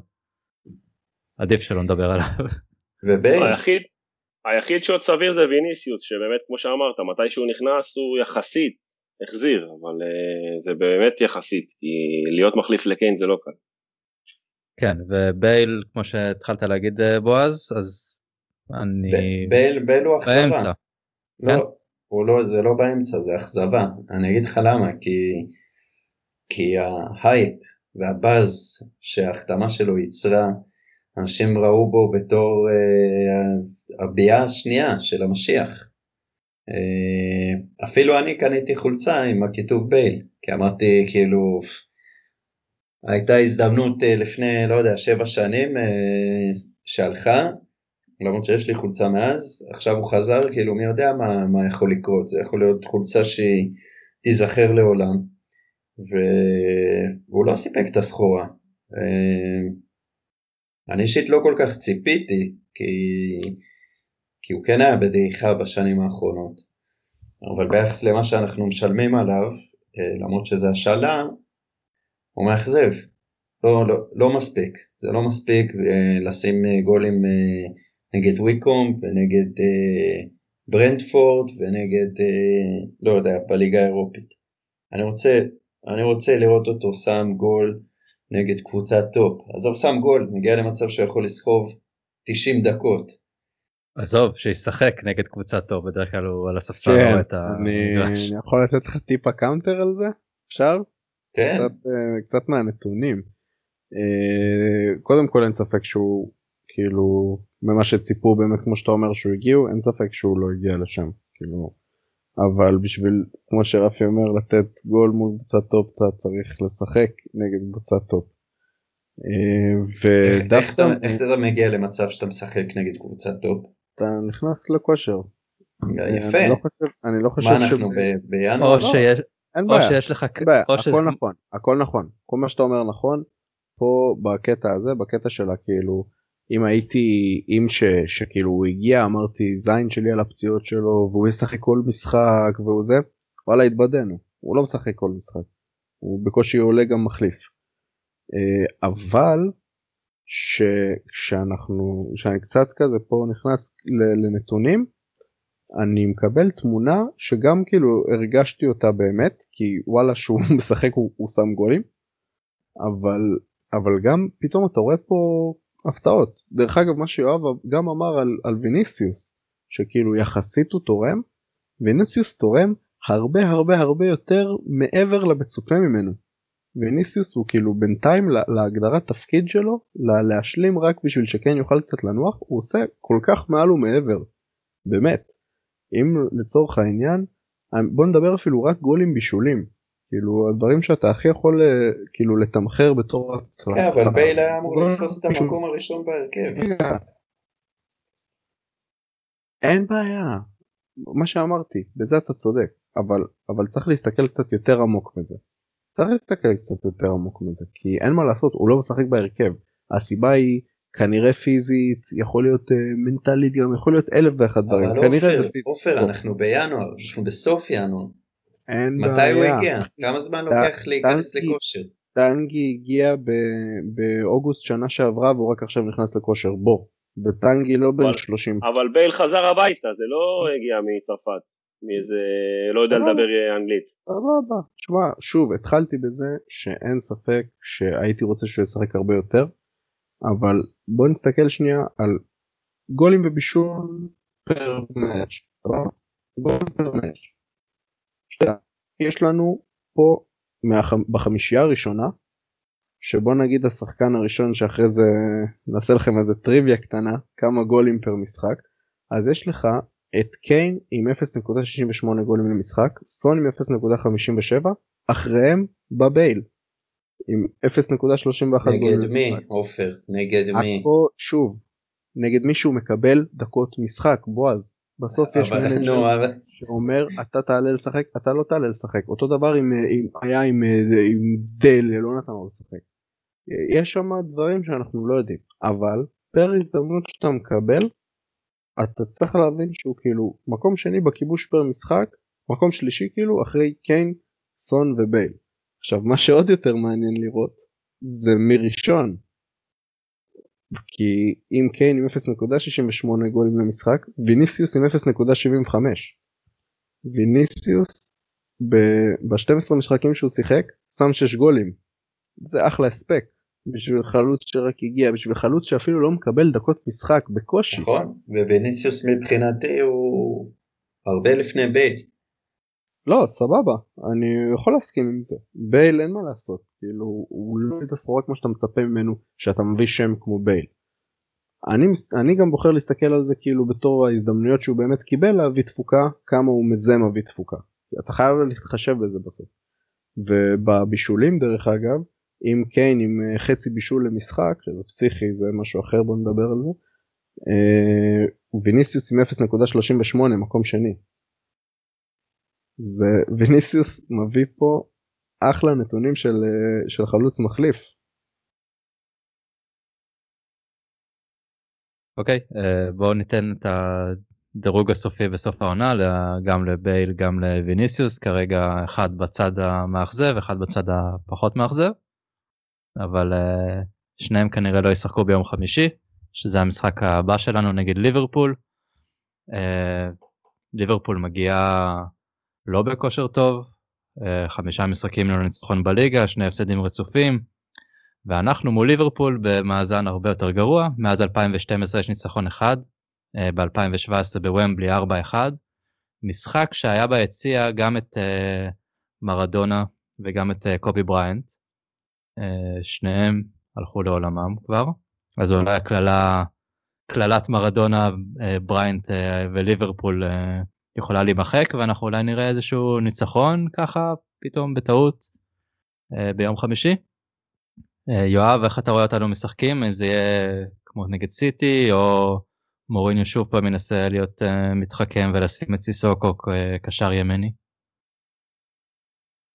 Speaker 1: עדיף שלא נדבר עליו.
Speaker 3: ובייל. היחיד, שעוד סביר זה ויניסיוס שבאמת כמו שאמרת מתי שהוא נכנס הוא יחסית החזיר אבל uh, זה באמת יחסית כי להיות מחליף לקיין זה לא קל.
Speaker 1: כן ובייל כמו שהתחלת להגיד בועז אז אני
Speaker 4: בייל, בייל הוא אכזבה. באמצע. לא, כן? הוא לא, זה לא באמצע זה אכזבה אני אגיד לך למה כי, כי ההייפ והבאז שההחתמה שלו ייצרה אנשים ראו בו בתור אה, הביאה השנייה של המשיח. אה, אפילו אני קניתי חולצה עם הכיתוב בייל, כי אמרתי כאילו, הייתה הזדמנות אה, לפני, לא יודע, שבע שנים אה, שהלכה, למרות שיש לי חולצה מאז, עכשיו הוא חזר, כאילו מי יודע מה, מה יכול לקרות, זה יכול להיות חולצה שהיא תיזכר לעולם, והוא לא סיפק את הסחורה. אני אישית לא כל כך ציפיתי, כי, כי הוא כן היה בדעיכה בשנים האחרונות, אבל ביחס למה שאנחנו משלמים עליו, אה, למרות שזה השאלה, הוא מאכזב, לא, לא, לא מספיק, זה לא מספיק אה, לשים אה, גולים נגד וויקומב ונגד ברנטפורד ונגד, לא יודע, בליגה האירופית. אני רוצה, אני רוצה לראות אותו שם גול נגד קבוצת טופ. עזוב שם גול, מגיע למצב שהוא יכול לסחוב 90 דקות.
Speaker 1: עזוב, שישחק נגד קבוצת טופ, בדרך כלל הוא על הספסל כן, רואה את
Speaker 2: המגרש. אני יכול לתת לך טיפה counter על זה? אפשר?
Speaker 4: כן.
Speaker 2: קצת, אה, קצת מהנתונים. אה, קודם כל אין ספק שהוא כאילו ממה שציפו באמת כמו שאתה אומר שהוא הגיעו אין ספק שהוא לא הגיע לשם כאילו אבל בשביל כמו שרפי אומר לתת גול מול קבוצת טופ אתה צריך לשחק נגד קבוצת טופ.
Speaker 4: אה, ודווקא איך אתה מגיע למצב שאתה משחק נגד קבוצת טופ?
Speaker 2: אתה נכנס לכושר.
Speaker 4: יפה. אני
Speaker 2: לא חושב, אני לא חושב
Speaker 4: מה אנחנו בינואר?
Speaker 1: או שיש, לך,
Speaker 2: הכל ש... נכון, הכל נכון, כל מה שאתה אומר נכון, פה בקטע הזה, בקטע של הכאילו אם הייתי אם ש, שכאילו הוא הגיע אמרתי זין שלי על הפציעות שלו והוא ישחק כל משחק והוא זה. וואלה התבדינו. הוא לא משחק כל משחק. הוא בקושי עולה גם מחליף. אה, אבל שאנחנו שאני קצת כזה פה נכנס לנתונים אני מקבל תמונה שגם כאילו הרגשתי אותה באמת כי וואלה שהוא משחק הוא, הוא שם גולים. אבל אבל גם פתאום אתה רואה פה הפתעות. דרך אגב מה שיואב גם אמר על, על ויניסיוס שכאילו יחסית הוא תורם ויניסיוס תורם הרבה הרבה הרבה יותר מעבר למצופה ממנו. ויניסיוס הוא כאילו בינתיים להגדרת תפקיד שלו להשלים רק בשביל שכן יוכל קצת לנוח הוא עושה כל כך מעל ומעבר באמת אם לצורך העניין בוא נדבר אפילו רק גולים בישולים כאילו הדברים שאתה הכי יכול אה, כאילו לתמחר בתור
Speaker 4: הצלחה. כן, אבל בייל היה אמור לתפוס את המקום הראשון בהרכב.
Speaker 2: אין בעיה, מה שאמרתי, בזה אתה צודק, אבל אבל צריך להסתכל קצת יותר עמוק מזה. צריך להסתכל קצת יותר עמוק מזה כי אין מה לעשות הוא לא משחק בהרכב הסיבה היא כנראה פיזית יכול להיות uh, מנטלית גם יכול להיות אלף ואחד דברים
Speaker 4: אבל עופר. עופר, אנחנו בינואר, אנחנו בסוף ינואר.
Speaker 2: אין
Speaker 4: מתי הוא
Speaker 2: בעיה.
Speaker 4: הגיע? כמה זמן לוקח להיכנס לכושר?
Speaker 2: טנגי הגיע ב- באוגוסט שנה שעברה והוא רק עכשיו נכנס לכושר בוא. וטנגי לא בן
Speaker 3: אבל-
Speaker 2: 30
Speaker 3: אבל בייל חזר הביתה, זה לא הגיע מצרפת, מאיזה, לא יודע. לדבר אנגלית.
Speaker 2: סבבה. שמע, שוב, התחלתי בזה שאין ספק שהייתי רוצה שהוא ישחק הרבה יותר, אבל בוא נסתכל שנייה על גולים ובישול פר מאץ'? גולים פר מאץ'. שתיים. יש לנו פה מהח- בחמישייה הראשונה, שבוא נגיד השחקן הראשון שאחרי זה נעשה לכם איזה טריוויה קטנה, כמה גולים פר משחק, אז יש לך את קיין עם 0.68 גולים למשחק, סון עם 0.57, אחריהם בייל עם 0.31 גולים
Speaker 4: נגד מי,
Speaker 2: למשחק.
Speaker 4: עופר? נגד מי?
Speaker 2: הכל שוב, נגד מישהו מקבל דקות משחק, בועז. בסוף יש מנג'ר
Speaker 4: אבל-
Speaker 2: שאומר אתה תעלה לשחק, אתה לא תעלה לשחק. אותו דבר עם, עם, היה עם, עם דל, לא נתן לו לשחק. יש שם דברים שאנחנו לא יודעים, אבל פר הזדמנות שאתה מקבל, אתה צריך להבין שהוא כאילו מקום שני בכיבוש פר משחק, מקום שלישי כאילו אחרי קיין, סון ובייל. עכשיו מה שעוד יותר מעניין לראות זה מי ראשון. כי אם קיין עם 0.68 גולים למשחק, ויניסיוס עם 0.75. ויניסיוס ב-12 משחקים שהוא שיחק שם 6 גולים. זה אחלה הספק בשביל חלוץ שרק הגיע, בשביל חלוץ שאפילו לא מקבל דקות משחק בקושי.
Speaker 4: נכון, ובניסיוס מבחינתי הוא הרבה לפני בייל.
Speaker 2: לא, סבבה, אני יכול להסכים עם זה. בייל אין מה לעשות, כאילו הוא לא את הסחורה כמו שאתה מצפה ממנו שאתה מביא שם כמו בייל. אני, אני גם בוחר להסתכל על זה כאילו בתור ההזדמנויות שהוא באמת קיבל להביא תפוקה, כמה הוא מזה מביא תפוקה. אתה חייב להתחשב בזה בסוף. ובבישולים דרך אגב, אם קיין עם אה, חצי בישול למשחק, שזה פסיכי זה משהו אחר בוא נדבר על זה, אה, ויניסיוס עם 0.38 מקום שני. וויניסיוס מביא פה אחלה נתונים של, אה, של חלוץ מחליף.
Speaker 1: אוקיי, אה, בואו ניתן את הדירוג הסופי בסוף העונה גם לבייל גם לוויניסיוס כרגע אחד בצד המאכזב אחד בצד הפחות מאכזב אבל אה, שניהם כנראה לא ישחקו ביום חמישי שזה המשחק הבא שלנו נגד ליברפול. ליברפול מגיעה לא בכושר טוב אה, חמישה משחקים ללא ניצחון בליגה שני הפסדים רצופים ואנחנו מול ליברפול במאזן הרבה יותר גרוע. מאז 2012 יש ניצחון אחד אה, ב-2017 בוומבלי 4-1 משחק שהיה ביציע גם את אה, מרדונה וגם את קובי בריינט. שניהם הלכו לעולמם כבר. אז אולי הקללה קללת מרדונה בריינט וליברפול יכולה להימחק ואנחנו אולי נראה איזשהו ניצחון ככה פתאום בטעות אה, ביום חמישי. אה, יואב איך אתה רואה אותנו משחקים אם זה יהיה כמו נגד סיטי או מוריניו שוב פעם מנסה להיות uh, מתחכם ולשים את סיסוקו קשר ימני.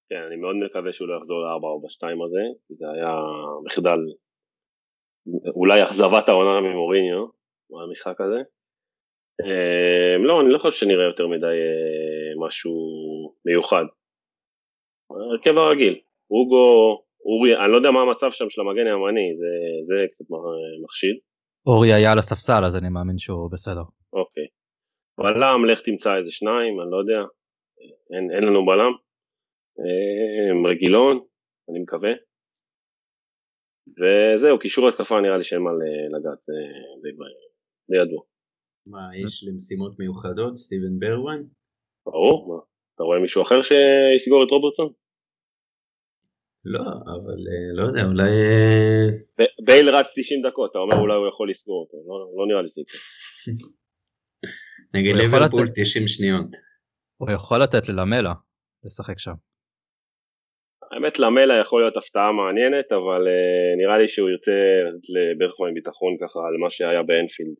Speaker 3: כן, אני מאוד מקווה שהוא לא יחזור ל-442 הזה, כי זה היה מחדל, אולי אכזבת העונה ממוריניו, במשחק הזה. אה, לא, אני לא חושב שנראה יותר מדי אה, משהו מיוחד. הרכב הרגיל, אוגו, אורי, אני לא יודע מה המצב שם של המגן הימני, זה, זה קצת מחשיד.
Speaker 1: אורי היה על הספסל אז אני מאמין שהוא בסדר.
Speaker 3: אוקיי. בלם, לך תמצא איזה שניים, אני לא יודע. אין, אין לנו בלם. אה, רגילון, אני מקווה. וזהו, קישור התקפה נראה לי שאין מה לגעת אה, די, די ידוע.
Speaker 4: מה, יש למשימות מיוחדות? סטיבן ברווין?
Speaker 3: ברור, מה? אתה רואה מישהו אחר שיסגור את רוברטסון?
Speaker 4: לא, אבל לא יודע, אולי... אה,
Speaker 3: בייל רץ 90 דקות, אתה אומר אולי הוא יכול לסגור אותו, לא, לא נראה לי זה יקרה.
Speaker 4: נגד ליברפול 90 שניות.
Speaker 1: הוא יכול לתת ללמלה לשחק שם.
Speaker 3: האמת למלה יכול להיות הפתעה מעניינת, אבל uh, נראה לי שהוא ירצה לברכמן ביטחון ככה על מה שהיה באנפילד.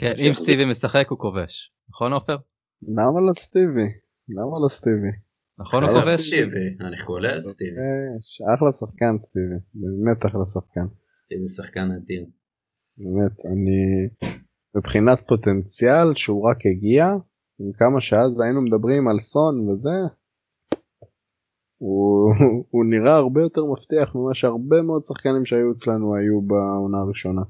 Speaker 1: כן, אם סטיבי משחק הוא כובש, נכון עופר?
Speaker 2: למה לא סטיבי? למה לא סטיבי?
Speaker 1: נכון הוא כובש?
Speaker 4: סטיבי, אני חולה על סטיבי.
Speaker 2: יש, אחלה שחקן סטיבי, באמת אחלה שחקן.
Speaker 4: סטיבי שחקן אדיר.
Speaker 2: באמת, אני... מבחינת פוטנציאל שהוא רק הגיע, עם כמה שאז היינו מדברים על סון וזה, הוא, הוא נראה הרבה יותר מבטיח ממה שהרבה מאוד שחקנים שהיו אצלנו היו בעונה הראשונה.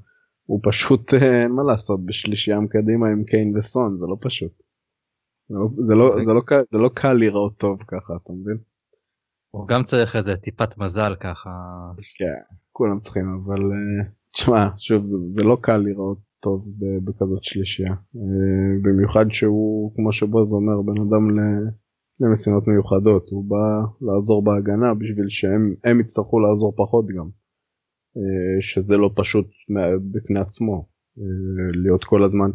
Speaker 2: הוא פשוט, אה, אין מה לעשות, בשלישייה קדימה עם קיין וסון, זה לא פשוט. זה לא, זה לא, זה לא, קל- זה לא קל לראות טוב ככה, אתה מבין?
Speaker 1: הוא גם צריך איזה טיפת מזל ככה.
Speaker 2: כן, כולם צריכים, אבל אה, תשמע, שוב, זה, זה לא קל לראות טוב בכזאת שלישייה. אה, במיוחד שהוא, כמו שבוז אומר, בן אדם ל- למשימות מיוחדות. הוא בא לעזור בהגנה בשביל שהם הם יצטרכו לעזור פחות גם. אה, שזה לא פשוט בפני עצמו. אה, להיות כל הזמן,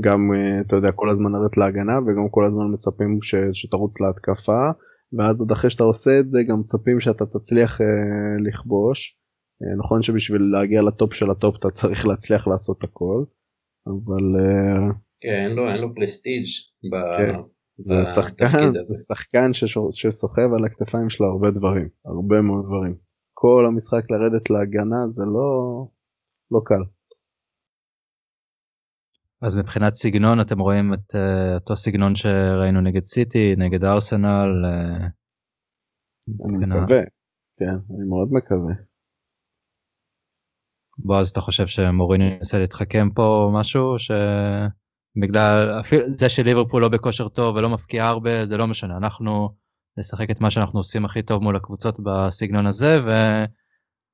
Speaker 2: גם, אה, אתה יודע, כל הזמן לרדת להגנה וגם כל הזמן מצפים ש, שתרוץ להתקפה. ואז עוד אחרי שאתה עושה את זה גם מצפים שאתה תצליח לכבוש. נכון שבשביל להגיע לטופ של הטופ אתה צריך להצליח לעשות הכל, אבל
Speaker 4: כן, אין לו, אין לו פרסטיג'
Speaker 2: כן. זה שחקן. זה שחקן שסוחב על הכתפיים שלו הרבה דברים, הרבה מאוד דברים. כל המשחק לרדת להגנה זה לא, לא קל.
Speaker 1: אז מבחינת סגנון אתם רואים את אה, אותו סגנון שראינו נגד סיטי, נגד ארסנל. אה,
Speaker 2: אני
Speaker 1: מבחינה-
Speaker 2: מקווה, כן, אני מאוד מקווה.
Speaker 1: בועז אתה חושב שמוריני ינסה להתחכם פה או משהו שבגלל אפילו זה שליברפול לא בכושר טוב ולא מפקיע הרבה זה לא משנה אנחנו נשחק את מה שאנחנו עושים הכי טוב מול הקבוצות בסגנון הזה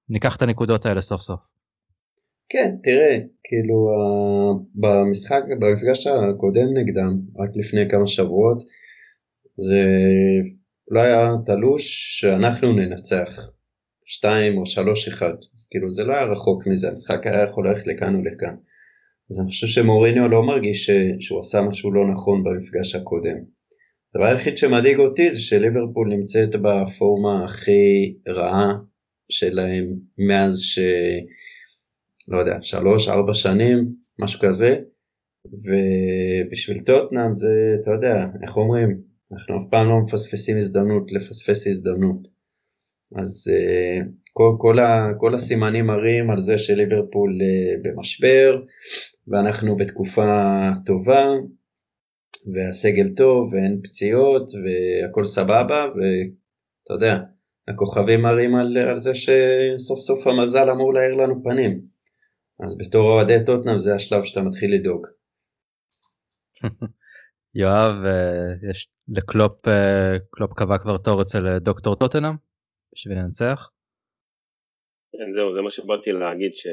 Speaker 1: וניקח את הנקודות האלה סוף סוף.
Speaker 4: כן, תראה, כאילו במשחק, במפגש הקודם נגדם, רק לפני כמה שבועות, זה לא היה תלוש שאנחנו ננצח 2 או 3 1, כאילו זה לא היה רחוק מזה, המשחק היה יכול ללכת לכאן ולכאן. אז אני חושב שמוריניו לא מרגיש שהוא עשה משהו לא נכון במפגש הקודם. הדבר היחיד שמדאיג אותי זה שליברפול נמצאת בפורמה הכי רעה שלהם מאז ש... לא יודע, שלוש, ארבע שנים, משהו כזה, ובשביל טוטנאם זה, אתה יודע, איך אומרים, אנחנו אף פעם לא מפספסים הזדמנות לפספס הזדמנות. אז uh, כל, כל, ה, כל הסימנים מראים על זה שליברפול uh, במשבר, ואנחנו בתקופה טובה, והסגל טוב, ואין פציעות, והכל סבבה, ואתה יודע, הכוכבים מראים על, על זה שסוף סוף המזל אמור להאיר לנו פנים. אז בתור אוהדי טוטנאם זה השלב שאתה מתחיל לדאוג.
Speaker 1: יואב אה, יש לקלופ אה, קלופ קבע כבר תור אצל אה, דוקטור טוטנאם בשביל לנצח.
Speaker 3: כן, זהו, זה מה שבאתי להגיד, ש...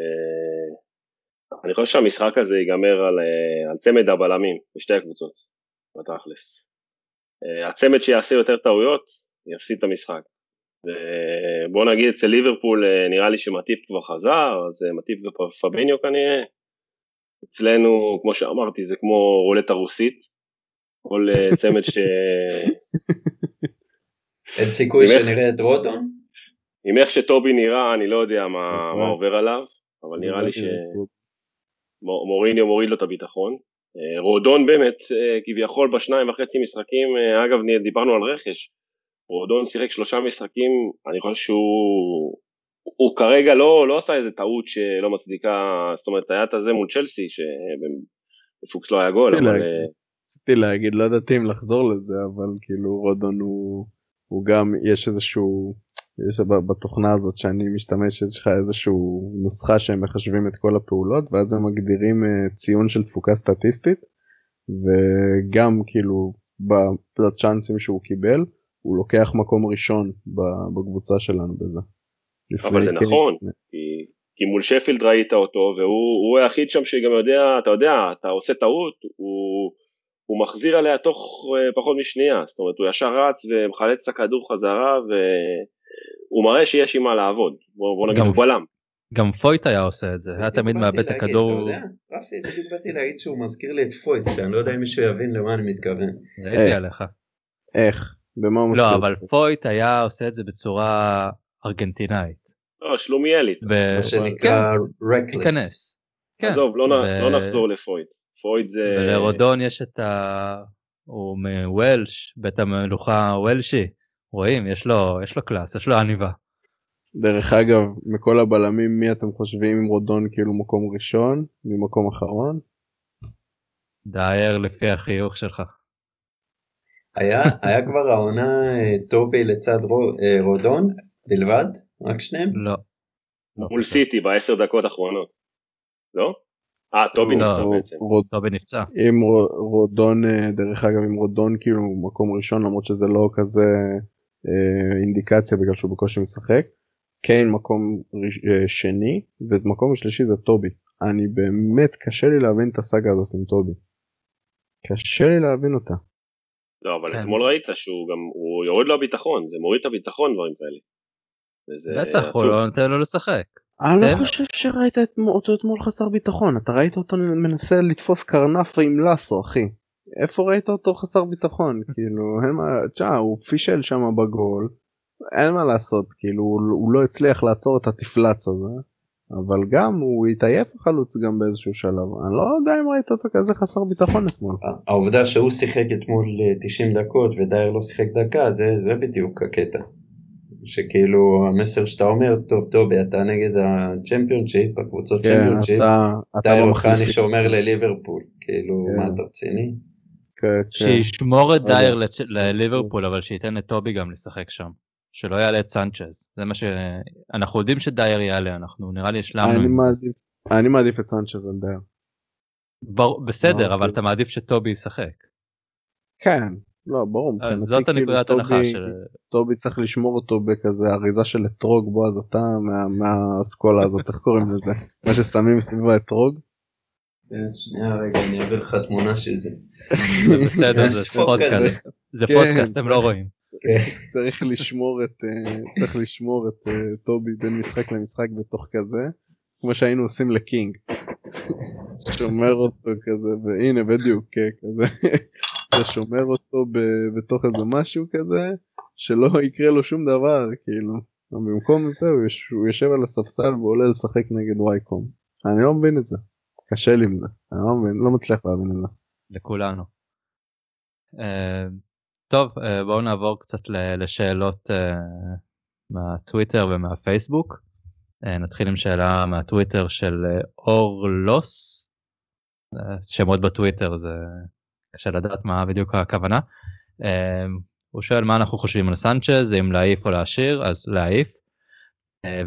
Speaker 3: אני חושב שהמשחק הזה ייגמר על, על צמד הבלמים בשתי הקבוצות, בתכלס. אה, הצמד שיעשה יותר טעויות, יפסיד את המשחק. ובוא נגיד אצל ליברפול אה, נראה לי שמטיפ כבר חזר, אז אה, מטיפ ופביניו כנראה. אצלנו, כמו שאמרתי, זה כמו רולטה רוסית. כל צמד ש...
Speaker 4: אין סיכוי שנראה את רוטון?
Speaker 3: עם איך שטובי נראה, אני לא יודע מה, מה עובר עליו, אבל נראה לי ש... מור- מוריניו מוריד לו את הביטחון. אה, רודון באמת, אה, כביכול בשניים וחצי משחקים, אה, אגב דיברנו על רכש, רודון שיחק שלושה משחקים, אני חושב שהוא הוא כרגע לא, לא עשה איזה טעות שלא מצדיקה, זאת אומרת היה את הזה מול צ'לסי, שבפוקס לא היה גול,
Speaker 2: רציתי
Speaker 3: אבל
Speaker 2: להגיד. רציתי להגיד, לא ידעתי אם לחזור לזה, אבל כאילו רודון הוא, הוא גם, יש איזשהו, יש בתוכנה הזאת שאני משתמש, יש לך איזשהו נוסחה שהם מחשבים את כל הפעולות, ואז הם מגדירים אה, ציון של תפוקה סטטיסטית, וגם כאילו בצ'אנסים שהוא קיבל, הוא לוקח מקום ראשון בקבוצה שלנו בזה.
Speaker 3: אבל זה
Speaker 2: לפני-
Speaker 3: נכון. כי, כי מול שפילד ראית אותו, והוא הוא היחיד שם שגם יודע, אתה יודע, אתה עושה טעות, הוא, הוא מחזיר עליה תוך אה, פחות משנייה, זאת אומרת הוא ישר רץ ומחלץ את הכדור חזרה, והוא מראה שיש עם מה לעבוד, בוא, בוא נגיד
Speaker 1: גם-
Speaker 3: הוא בלם.
Speaker 1: גם פויט היה עושה את זה היה תמיד מאבד את הכדור.
Speaker 4: אתה יודע, רפי, בדיוק באתי להגיד שהוא מזכיר לי את פויס, ואני לא יודע אם מישהו יבין למה אני מתכוון.
Speaker 1: ראיתי
Speaker 2: אה.
Speaker 1: עליך.
Speaker 2: איך? במה הוא
Speaker 1: לא
Speaker 2: משקיע?
Speaker 1: אבל פויט היה עושה את זה בצורה ארגנטינאית.
Speaker 3: לא, שלומיאלית.
Speaker 4: מה שנקרא reckless.
Speaker 1: תיכנס. כן.
Speaker 3: עזוב, לא, לא נחזור לפויד. פויד זה...
Speaker 1: ולרודון יש את ה... הוא מוולש, בית המלוכה וולשי. רואים, יש לו, יש לו קלאס, יש לו עניבה.
Speaker 2: דרך אגב, מכל הבלמים מי אתם חושבים עם רודון כאילו מקום ראשון, ממקום אחרון?
Speaker 1: דייר לפי החיוך שלך.
Speaker 4: היה, היה כבר העונה אה, טובי לצד רו, אה, רודון בלבד? רק שניהם?
Speaker 1: לא. לא
Speaker 3: מול. סיטי בעשר דקות האחרונות. לא? אה, טובי
Speaker 1: לא,
Speaker 3: נפצע בעצם.
Speaker 2: רוד-
Speaker 1: טובי נפצע.
Speaker 2: אם רו- רודון, אה, דרך אגב, אם רודון כאילו מקום ראשון, למרות שזה לא כזה אינדיקציה בגלל שהוא בקושי משחק, קיין מקום ראש- אה, שני, ומקום שלישי זה טובי. אני באמת, קשה לי להבין את הסאגה הזאת עם טובי. קשה לי להבין אותה.
Speaker 3: לא, אבל
Speaker 1: כן.
Speaker 3: אתמול ראית שהוא גם, הוא יורד לו הביטחון, זה מוריד את הביטחון דברים כאלה.
Speaker 1: בטח, הוא. לא נותן לו לשחק.
Speaker 2: אני לא. חושב שראית את- אותו אתמול חסר ביטחון, אתה ראית אותו מנסה לתפוס קרנף עם לסו, אחי. איפה ראית אותו חסר ביטחון? כאילו, אין מה, תשמע, הוא פישל שם בגול, אין מה לעשות, כאילו, הוא, לא הצליח לעצור את התפלץ הזה, אבל גם הוא התעייף החלוץ גם באיזשהו שלב. אני לא יודע אם ראית אותו כזה חסר ביטחון אתמול.
Speaker 4: העובדה שהוא שיחק אתמול אה, 90 דקות ודייר לא שיחק דקה זה, זה בדיוק הקטע. שכאילו המסר שאתה אומר טוב טוב אתה נגד הצ'מפיונשיפ הקבוצות
Speaker 2: כן,
Speaker 4: צ'מפיונשיפ
Speaker 2: אתה, אתה
Speaker 4: דייר
Speaker 2: לא
Speaker 4: אוחני. שאומר לליברפול כאילו
Speaker 2: כן.
Speaker 4: מה אתה רציני?
Speaker 2: כן, כן.
Speaker 1: שישמור את
Speaker 2: יודע.
Speaker 1: דייר לליברפול, אבל שייתן לטובי גם לשחק שם. שלא יעלה את סנצ'ז. זה מה ש... אנחנו יודעים שדייר יעלה, אנחנו נראה לי השלמנו
Speaker 2: אני. מעדיף, אני מעדיף את סנצ'ז על דייר.
Speaker 1: בסדר,
Speaker 2: לא,
Speaker 1: אבל. אתה מעדיף שטובי ישחק.
Speaker 2: כן, לא, ברור.
Speaker 1: אז זאת
Speaker 2: כאילו,
Speaker 1: הנקודת
Speaker 2: טובי-
Speaker 1: הנחה של...
Speaker 2: טובי צריך לשמור אותו בכזה אריזה של אתרוג בועז אתה מה- מהאסכולה הזאת איך קוראים לזה מה ששמים סביב האתרוג
Speaker 4: שנייה רגע אני אעביר לך תמונה של זה.
Speaker 1: זה בסדר, זה פודקאסט.
Speaker 4: כזה.
Speaker 1: זה
Speaker 2: כן,
Speaker 1: פודקאסט, אתם
Speaker 2: זה-
Speaker 1: לא רואים.
Speaker 2: צריך לשמור את אה, צריך לשמור את אה, טובי בין משחק למשחק בתוך כזה כמו שהיינו עושים לקינג. שומר אותו כזה והנה בדיוק כן, כזה אתה שומר אותו ב- בתוך איזה משהו כזה שלא יקרה לו שום דבר כאילו במקום זה הוא יושב על הספסל ועולה לשחק נגד וייקום אני לא מבין את זה קשה לי עם זה אני לא מבין לא מצליח להבין את זה.
Speaker 1: לכולנו. אה, טוב, אה, בואו נעבור קצת לשאלות אה, מהטוויטר ומהפייסבוק. נתחיל עם שאלה מהטוויטר של אורלוס. אה, שמות בטוויטר זה קשה לדעת מה בדיוק הכוונה. הוא שואל מה אנחנו חושבים על סנצ'ז, אם להעיף או להשאיר, אז להעיף.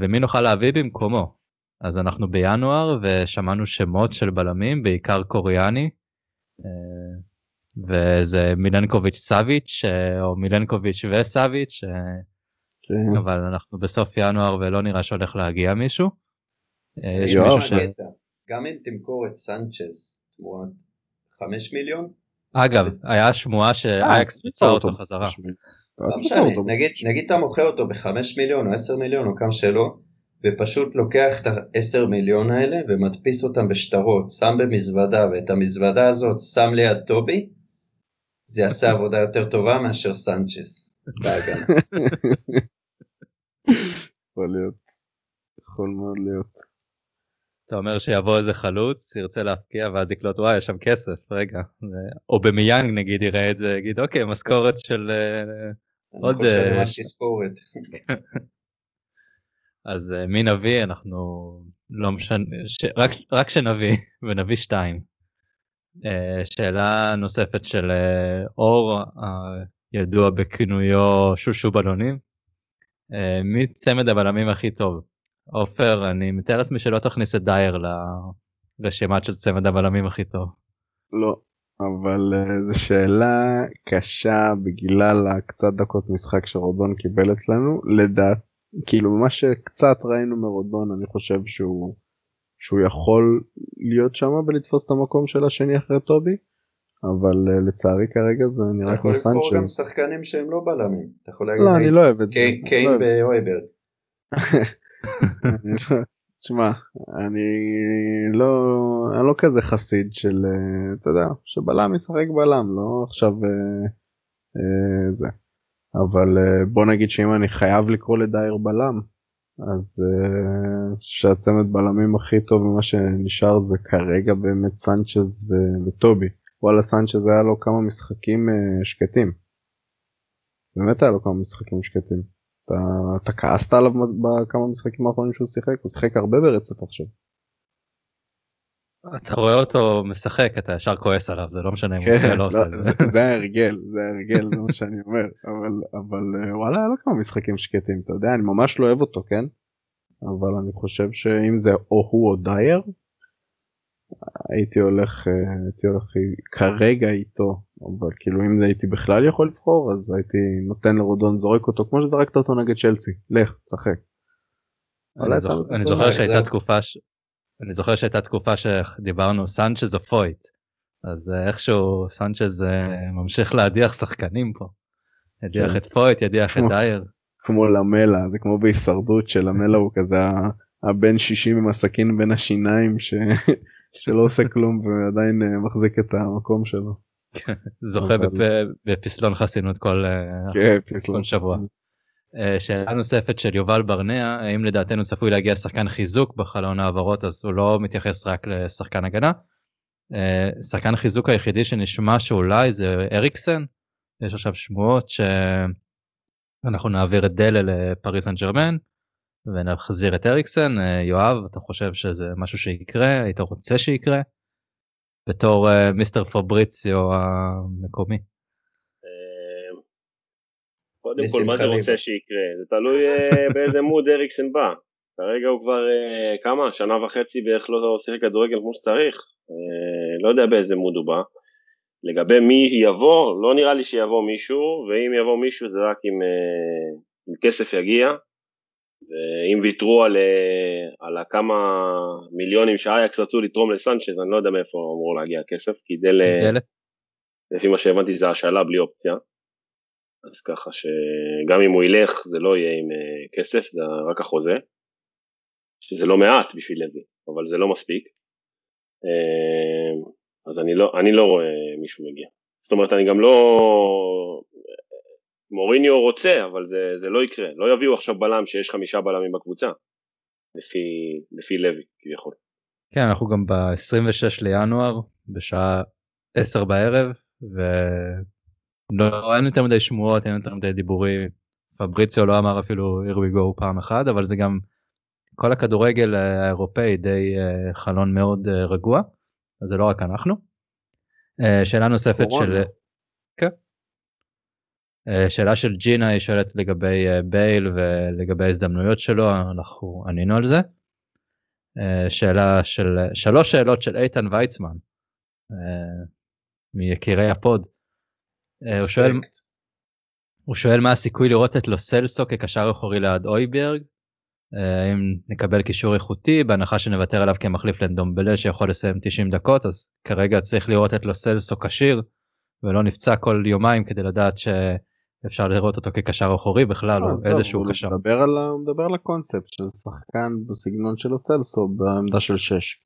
Speaker 1: ומי נוכל להביא במקומו? אז אנחנו בינואר ושמענו שמות של בלמים, בעיקר קוריאני. אה, וזה מילנקוביץ' סאביץ' אה, או מילנקוביץ' וסאביץ', אה,
Speaker 2: כן.
Speaker 1: אבל אנחנו בסוף ינואר ולא נראה שהולך להגיע מישהו. יש מישהו ש...
Speaker 4: גם אם תמכור את סנצ'ז תמורת 5 מיליון
Speaker 1: אגב, היה שמועה שאייקס פיצה אותו חזרה.
Speaker 4: לא משנה, נגיד, נגיד אתה מוכר אותו בחמש מיליון או עשר מיליון או כמה שלא, ופשוט לוקח את העשר מיליון האלה ומדפיס אותם בשטרות, שם במזוודה, ואת המזוודה הזאת שם ליד טובי, זה יעשה עבודה יותר טובה מאשר סנצ'ס.
Speaker 2: יכול להיות. יכול מאוד להיות.
Speaker 1: אתה אומר שיבוא איזה חלוץ, ירצה להפקיע ואז יקלוט וואי יש שם כסף, רגע. זה- או במיאנג נגיד יראה את זה, יגיד אוקיי משכורת של... אה,
Speaker 4: אני
Speaker 1: עוד,
Speaker 4: חושב
Speaker 1: אה,
Speaker 4: על
Speaker 1: ש-
Speaker 4: תספורת.
Speaker 1: אז אה, מי נביא אנחנו לא משנה. רק, רק שנביא ונביא שתיים. אה, שאלה נוספת של אה, אור הידוע בכינויו שושו בלונים. מי צמד הבלמים הכי טוב? עופר אני מתאר לעצמי שלא תכניס את דייר לרשימת של צמד הבלמים הכי טוב.
Speaker 2: לא. אבל זו שאלה קשה בגלל הקצת דקות משחק שרודון קיבל אצלנו. לדעת, כאילו מה שקצת ראינו מרודון אני חושב שהוא שהוא יכול להיות שם ולתפוס את המקום של השני אחרי טובי. אבל אה, לצערי כרגע זה
Speaker 4: אתה
Speaker 2: נראה
Speaker 4: יכול
Speaker 2: כמו
Speaker 4: לבחור גם. שחקנים שהם לא בלמים. אתה יכול להגיד
Speaker 2: לא אני לא אוהב את זה. לא
Speaker 4: קיין. ואויברג.
Speaker 2: תשמע, אני לא, אני לא כזה חסיד של, אה, אתה יודע, שבלם ישחק בלם, לא עכשיו אה, אה, זה. אבל אה, בוא נגיד שאם אני חייב לקרוא לדייר בלם, אז אה, שהצמד בלמים הכי טוב ממה שנשאר זה כרגע באמת סנצ'ז וטובי. וואלה סנצ'ז היה לו כמה משחקים אה, שקטים. באמת היה לו כמה משחקים שקטים. אתה, אתה כעסת עליו בכמה משחקים האחרונים שהוא שיחק? הוא שיחק הרבה ברצף עכשיו.
Speaker 1: אתה רואה אותו משחק אתה ישר כועס עליו זה לא משנה אם הוא עושה
Speaker 2: כן,
Speaker 1: או לא עושה
Speaker 2: לא,
Speaker 1: את זה.
Speaker 2: ההרגל, זה ההרגל, זה מה שאני אומר. אבל, אבל אה, וואלה היה לו כמה משחקים שקטים, אתה יודע, אני ממש לא אוהב אותו, כן? אבל אני חושב שאם זה או הוא או דייר, הייתי הולך, אה, הייתי הולך כרגע איתו, אבל כאילו אם זה הייתי בכלל יכול לבחור אז הייתי נותן לרודון זורק אותו כמו שזרקת אותו נגד צ'לסי, לך, תשחק.
Speaker 1: אני. זוכר שהייתה. תקופה. אני זוכר שהייתה תקופה שדיברנו סנצ'ז או פויט אז אה, איכשהו סנצ'ז אה, ממשיך להדיח שחקנים פה. ידיח
Speaker 2: כן.
Speaker 1: את פויט ידיח את
Speaker 2: כמו-
Speaker 1: דייר.
Speaker 2: כמו למלה, זה כמו בהישרדות שלמלה הוא כזה הבן 60 עם הסכין בין השיניים ש... שלא עושה כלום ועדיין אה, מחזיק את המקום שלו.
Speaker 1: זוכה
Speaker 2: אבל-
Speaker 1: בפ- בפסלון חסינות כל
Speaker 2: כן.
Speaker 1: כל שבוע. אה, שאלה נוספת של יובל ברנע האם לדעתנו צפוי להגיע שחקן חיזוק בחלון העברות אז הוא לא מתייחס רק לשחקן הגנה. אה, שחקן חיזוק היחידי שנשמע שאולי זה אריקסן יש עכשיו שמועות שאנחנו נעביר את דלה לפריס סן ג'רמן ונחזיר את אריקסן אה, יואב אתה חושב שזה משהו שיקרה היית רוצה שיקרה בתור אה, מיסטר פבריציו המקומי.
Speaker 3: קודם כל, מה זה. רוצה שיקרה? זה תלוי אה, באיזה מוד אריקסן בא. כרגע הוא כבר אה, כמה? שנה וחצי בערך לא שיחק כדורגל כמו שצריך. אה, לא יודע באיזה מוד הוא בא. לגבי מי יבוא, לא נראה לי שיבוא מישהו, ואם יבוא מישהו זה רק אם, אם כסף יגיע. ואם ויתרו על, על הכמה מיליונים שאייקס רצו לתרום לסנצ'ז, אני לא יודע מאיפה אמור להגיע הכסף, כי. דלה? לפי מה שהבנתי זה השאלה בלי אופציה. אז ככה שגם אם הוא ילך זה לא יהיה עם אה, כסף, זה רק החוזה. שזה לא מעט בשביל לוי, אבל זה לא מספיק. אה, אז אני לא, אני לא רואה מישהו מגיע. זאת אומרת אני גם לא... מוריניו רוצה, אבל זה, זה לא יקרה. לא יביאו עכשיו בלם שיש חמישה בלמים בקבוצה. לפי, לפי לוי כביכול.
Speaker 1: כן אנחנו גם ב-26 לינואר בשעה 10 בערב ולא אין יותר מדי שמועות אין יותר מדי דיבורים פבריציו לא אמר אפילו here we go פעם אחת אבל זה גם כל הכדורגל האירופאי די אה, חלון מאוד אה, רגוע אז זה לא רק אנחנו. אה, שאלה נוספת. של כן. אה, שאלה של ג'ינה היא שואלת לגבי אה, בייל ולגבי ההזדמנויות שלו אנחנו ענינו על זה. אה, שאלה של שלוש שאלות של איתן ויצמן אה, מיקירי הפוד. אה, הוא שואל. הוא שואל מה הסיכוי לראות את לוסלסו כקשר אחורי ליד אויברג. אה, האם נקבל קישור איכותי בהנחה שנוותר עליו כמחליף לדומבלה שיכול לסיים 90 דקות אז כרגע צריך לראות את לוסלסו כשיר ולא נפצע כל יומיים כדי לדעת שאפשר לראות אותו כקשר אחורי בכלל או
Speaker 2: עזוב,
Speaker 1: איזשהו
Speaker 2: הוא
Speaker 1: קשר.
Speaker 2: מדבר על ה- הוא מדבר על הקונספט של שחקן בסגנון של הסלסו בעמדה של 6.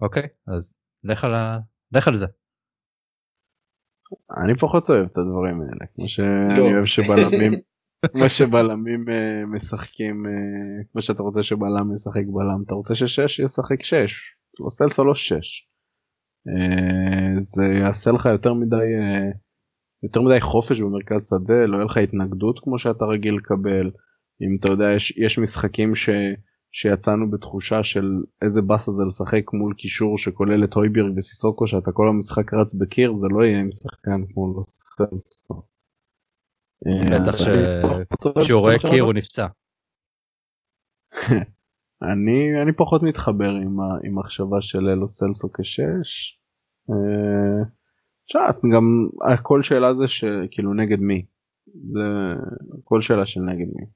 Speaker 1: אוקיי אז לך על, ה... לך על זה.
Speaker 2: אני פחות אוהב את הדברים האלה כמו. שאני אוהב שבלמים כמו שבלמים אה, משחקים אה, כמו שאתה רוצה שבלם ישחק בלם אתה רוצה ששש ישחק שש לא סלסו לא שש. אה, זה יעשה לך יותר מדי יותר מדי חופש במרכז שדה לא יהיה לך התנגדות כמו שאתה רגיל לקבל אם אתה יודע יש, יש משחקים ש, שיצאנו בתחושה של איזה באסה זה לשחק מול קישור שכולל את הויבירג וסיסוקו שאתה כל המשחק רץ בקיר זה לא יהיה עם שחקן כמו לא סלסו. אה,
Speaker 1: בטח
Speaker 2: אז
Speaker 1: ש-
Speaker 2: אני פחות אוהב
Speaker 1: כשהוא
Speaker 2: את
Speaker 1: רואה קיר. הוא נפצע.
Speaker 2: אני אני פחות מתחבר עם ה- עם המחשבה של אלו סלסו כשש. אה, תשמע, גם הכל שאלה זה שכאילו נגד מי. זה כל שאלה של נגד מי.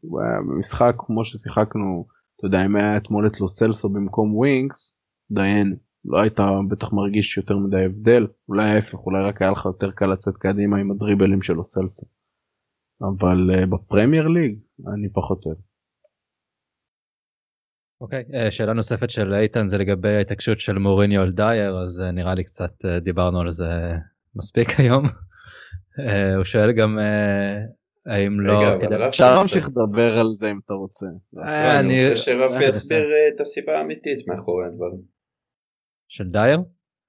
Speaker 2: במשחק כמו ששיחקנו, אתה יודע אם היה אתמול את לו סלסו במקום ווינקס, דיין, לא היית בטח מרגיש יותר מדי הבדל, אולי ההפך, אולי רק היה לך יותר קל לצאת קדימה עם הדריבלים של לו סלסו. אבל uh, בפרמייר ליג אני פחות אוהב.
Speaker 1: אוקיי, אה, שאלה נוספת של איתן זה לגבי ההתעקשות של מוריניו על דייר, אז אה, נראה לי קצת אה, דיברנו על זה מספיק היום. אה, הוא שואל גם האם לא...
Speaker 2: אפשר להמשיך לדבר על זה אם אתה רוצה.
Speaker 1: אה,
Speaker 4: אני
Speaker 1: אני-
Speaker 4: רוצה שרפי
Speaker 1: אה,
Speaker 4: יסביר אה, את הסיבה האמיתית מאחורי הדברים.
Speaker 1: של דייר?